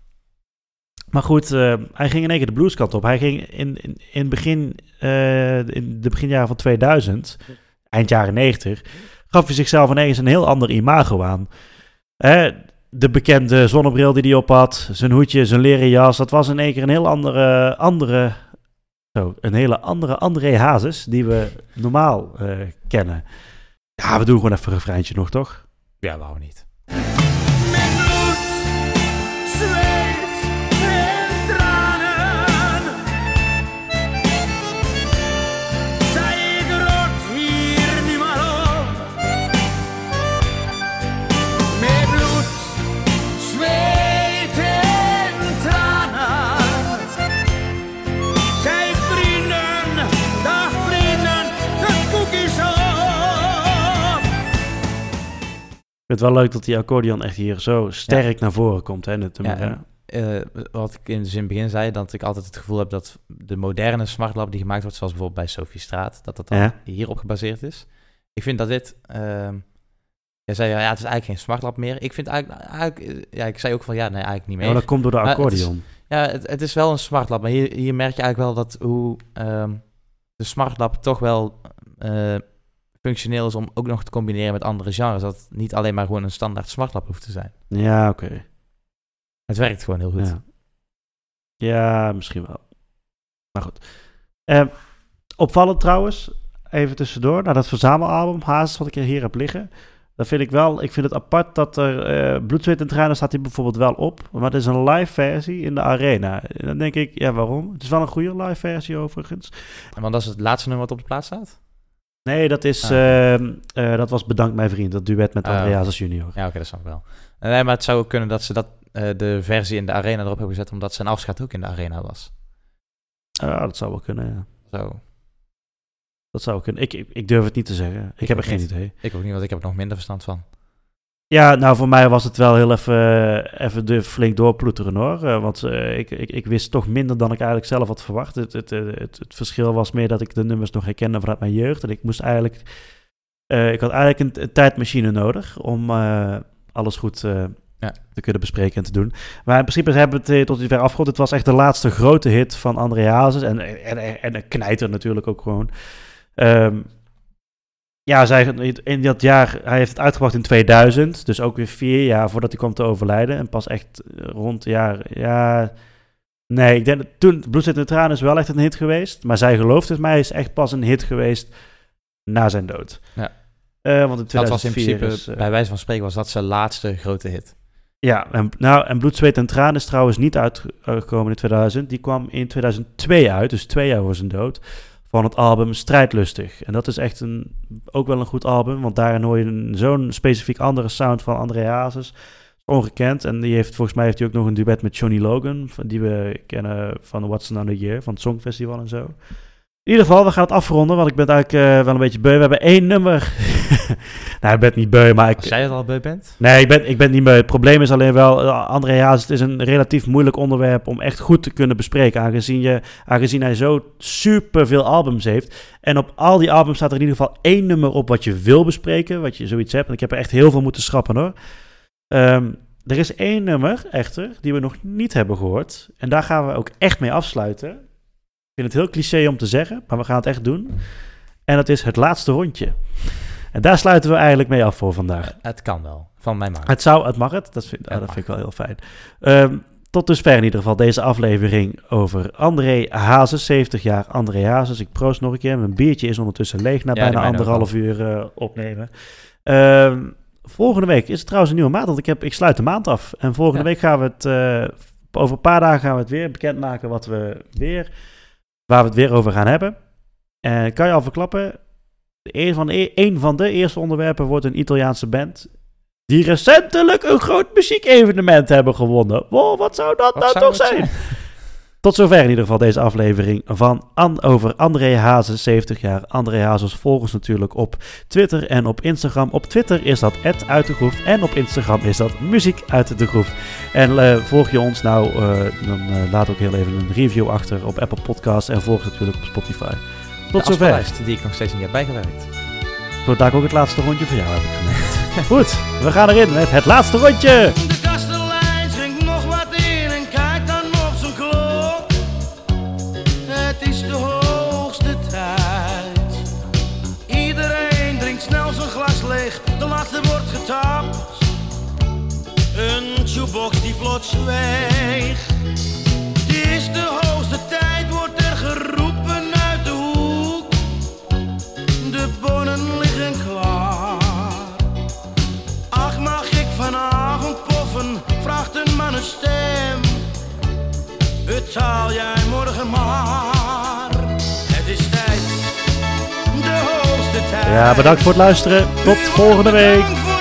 Maar goed, eh, hij ging in één keer de blueskant op. Hij ging in, in, in, begin, eh, in de beginjaren van 2000, eind jaren 90, gaf hij zichzelf ineens een heel ander imago aan. De bekende zonnebril die hij op had, zijn hoedje, zijn leren jas, dat was in één keer een heel andere, andere zo, een hele andere André Hazes die we normaal eh, kennen. Ja, we doen gewoon even een refreintje nog, toch? ja, waarom niet? Vind het wel leuk dat die accordeon echt hier zo sterk naar voren komt, hè, in het nummer, Ja? Eh, wat ik in het begin zei, dat ik altijd het gevoel heb dat de moderne smartlap die gemaakt wordt, zoals bijvoorbeeld bij Sophie Straat, dat dat dan Ja. hierop gebaseerd is. Ik vind dat dit, ehm jij zei ja, het is eigenlijk geen smartlap meer. Ik vind eigenlijk, eigenlijk eh, ja, ik zei ook van ja, nee, eigenlijk niet Ja, meer. maar dat komt door de Maar het is- accordeon. Ja, het, het is wel een smartlap, maar hier, hier merk je eigenlijk wel dat hoe ehm, de smartlap toch wel eh, functioneel is om ook nog te combineren met andere genres. Dat het niet alleen maar gewoon een standaard smartlap hoeft te zijn. Ja, oké. Het werkt gewoon heel goed. Ja. ja, misschien wel. Maar goed. Ehm, opvallend trouwens, even tussendoor, naar dat verzamelalbum Hazes wat ik hier heb liggen. Dat vind ik wel, ik vind het apart dat er eh Bloed, Zweet en Tranen staat hier bijvoorbeeld wel op. Maar het is een live versie in de arena. En dan denk ik, ja waarom? Het is wel een goede live versie overigens. En want dat is het laatste nummer wat op de plaat staat? Nee, dat is, Ah. ehm, eh, dat was Bedankt mijn vriend, dat duet met Ah, Andreas junior. Ja, oké, dat snap ik wel. Nee, maar het zou ook kunnen dat ze dat, eh, de versie in de arena erop hebben gezet, omdat zijn afscheid ook in de arena was. Ja, dat zou wel kunnen, ja. Zo. Dat zou kunnen. Ik, ik, ik durf het niet te zeggen. Ik, heb er geen niet. idee. Ik ook niet, want ik heb er nog minder verstand van. Ja, nou voor mij was het wel heel even, even de, flink doorploeteren hoor. Eh, want eh, ik, ik, ik wist toch minder dan ik eigenlijk zelf had verwacht. Het, het, eh, het, het verschil was meer dat ik de nummers nog herkende vanuit mijn jeugd. En ik moest eigenlijk... ik had eigenlijk een, een tijdmachine nodig om alles goed Ja. te kunnen bespreken en te doen. Maar in principe hebben we het tot zover afgerond. Het was echt de laatste grote hit van André Hazes. En, en, en, en een knijter natuurlijk ook gewoon. Ehm, ja, zij, in dat jaar, hij heeft het uitgebracht in 2000, dus ook weer vier jaar voordat hij kwam te overlijden. En pas echt eh, rond het jaar, ja... Nee, ik denk dat toen, Bloed, en Tranen is wel echt een hit geweest. Maar zij gelooft het mij, is echt pas een hit geweest na zijn dood. Ja. Eh, want in Dat was in 2004 principe, is, eh, bij wijze van spreken, was dat zijn laatste grote hit. ja, en, nou, en Bloed, Zweet en Tranen is trouwens niet uitgekomen in 2000. Die kwam in 2002 uit, dus twee jaar voor zijn dood, van het album Strijdlustig. En dat is echt een, ook wel een goed album, want daarin hoor je zo'n specifiek andere sound van André Hazes. Ongekend. En die heeft, volgens mij heeft hij ook nog een duet met Johnny Logan, die we kennen van What's Another Year, van het Songfestival en zo. In ieder geval, we gaan het afronden, want ik ben eigenlijk eh, wel een beetje beu. We hebben één nummer. nou, ik ben niet beu, maar ik, Als jij het al beu bent? Nee, ik ben, ik ben niet mee. Het probleem is alleen wel, eh, André Hazes, het is een relatief moeilijk onderwerp om echt goed te kunnen bespreken. Aangezien, je, aangezien hij zo super veel albums heeft. En op al die albums staat er in ieder geval één nummer op wat je wil bespreken. Wat je zoiets hebt. En ik heb er echt heel veel moeten schrappen hoor. Ehm, er is één nummer, echter, die we nog niet hebben gehoord. En daar gaan we ook echt mee afsluiten. Ik vind het heel cliché om te zeggen, maar we gaan het echt doen. En dat is het laatste rondje. En daar sluiten we eigenlijk mee af voor vandaag. Het kan wel, van mijn maat. Het zou, het mag het. Dat vind, ah, Het dat mag. vind ik wel heel fijn. Ehm, tot dusver in ieder geval deze aflevering over André Hazes. 70 jaar André Hazes. Ik proost nog een keer. Mijn biertje is ondertussen leeg na Ja, bijna anderhalf uur eh, opnemen. Ehm, volgende week is het trouwens een nieuwe maand, want ik, heb, ik sluit de maand af. En volgende Ja. week gaan we het, eh, over een paar dagen gaan we het weer bekendmaken wat we weer, waar we het weer over gaan hebben. En kan je al verklappen, een van, de, een van de eerste onderwerpen wordt een Italiaanse band die recentelijk een groot muziekevenement hebben gewonnen. Wow, wat zou dat Wat nou zou toch zijn? Tot zover in ieder geval deze aflevering van An over André Hazes, 70 jaar. André Hazes volg ons natuurlijk op Twitter en op Instagram. Op Twitter is dat uit de groef en op Instagram is dat muziek uit de groef. En eh, volg je ons nou, eh, dan eh, laat ook heel even een review achter op Apple Podcasts en volg natuurlijk op Spotify. Tot de zover. die ik nog steeds niet heb bijgewerkt. Ik ook het laatste rondje voor jou heb ik gemaakt. Goed, we gaan erin met het laatste rondje. Het is de hoogste tijd, wordt er geroepen uit de hoek. De bonnen liggen klaar. Ach, mag ik vanavond poffen? Vraagt een man een stem. Betaal jij morgen maar. Het is tijd, de hoogste tijd. Ja, bedankt voor het luisteren. Tot volgende week.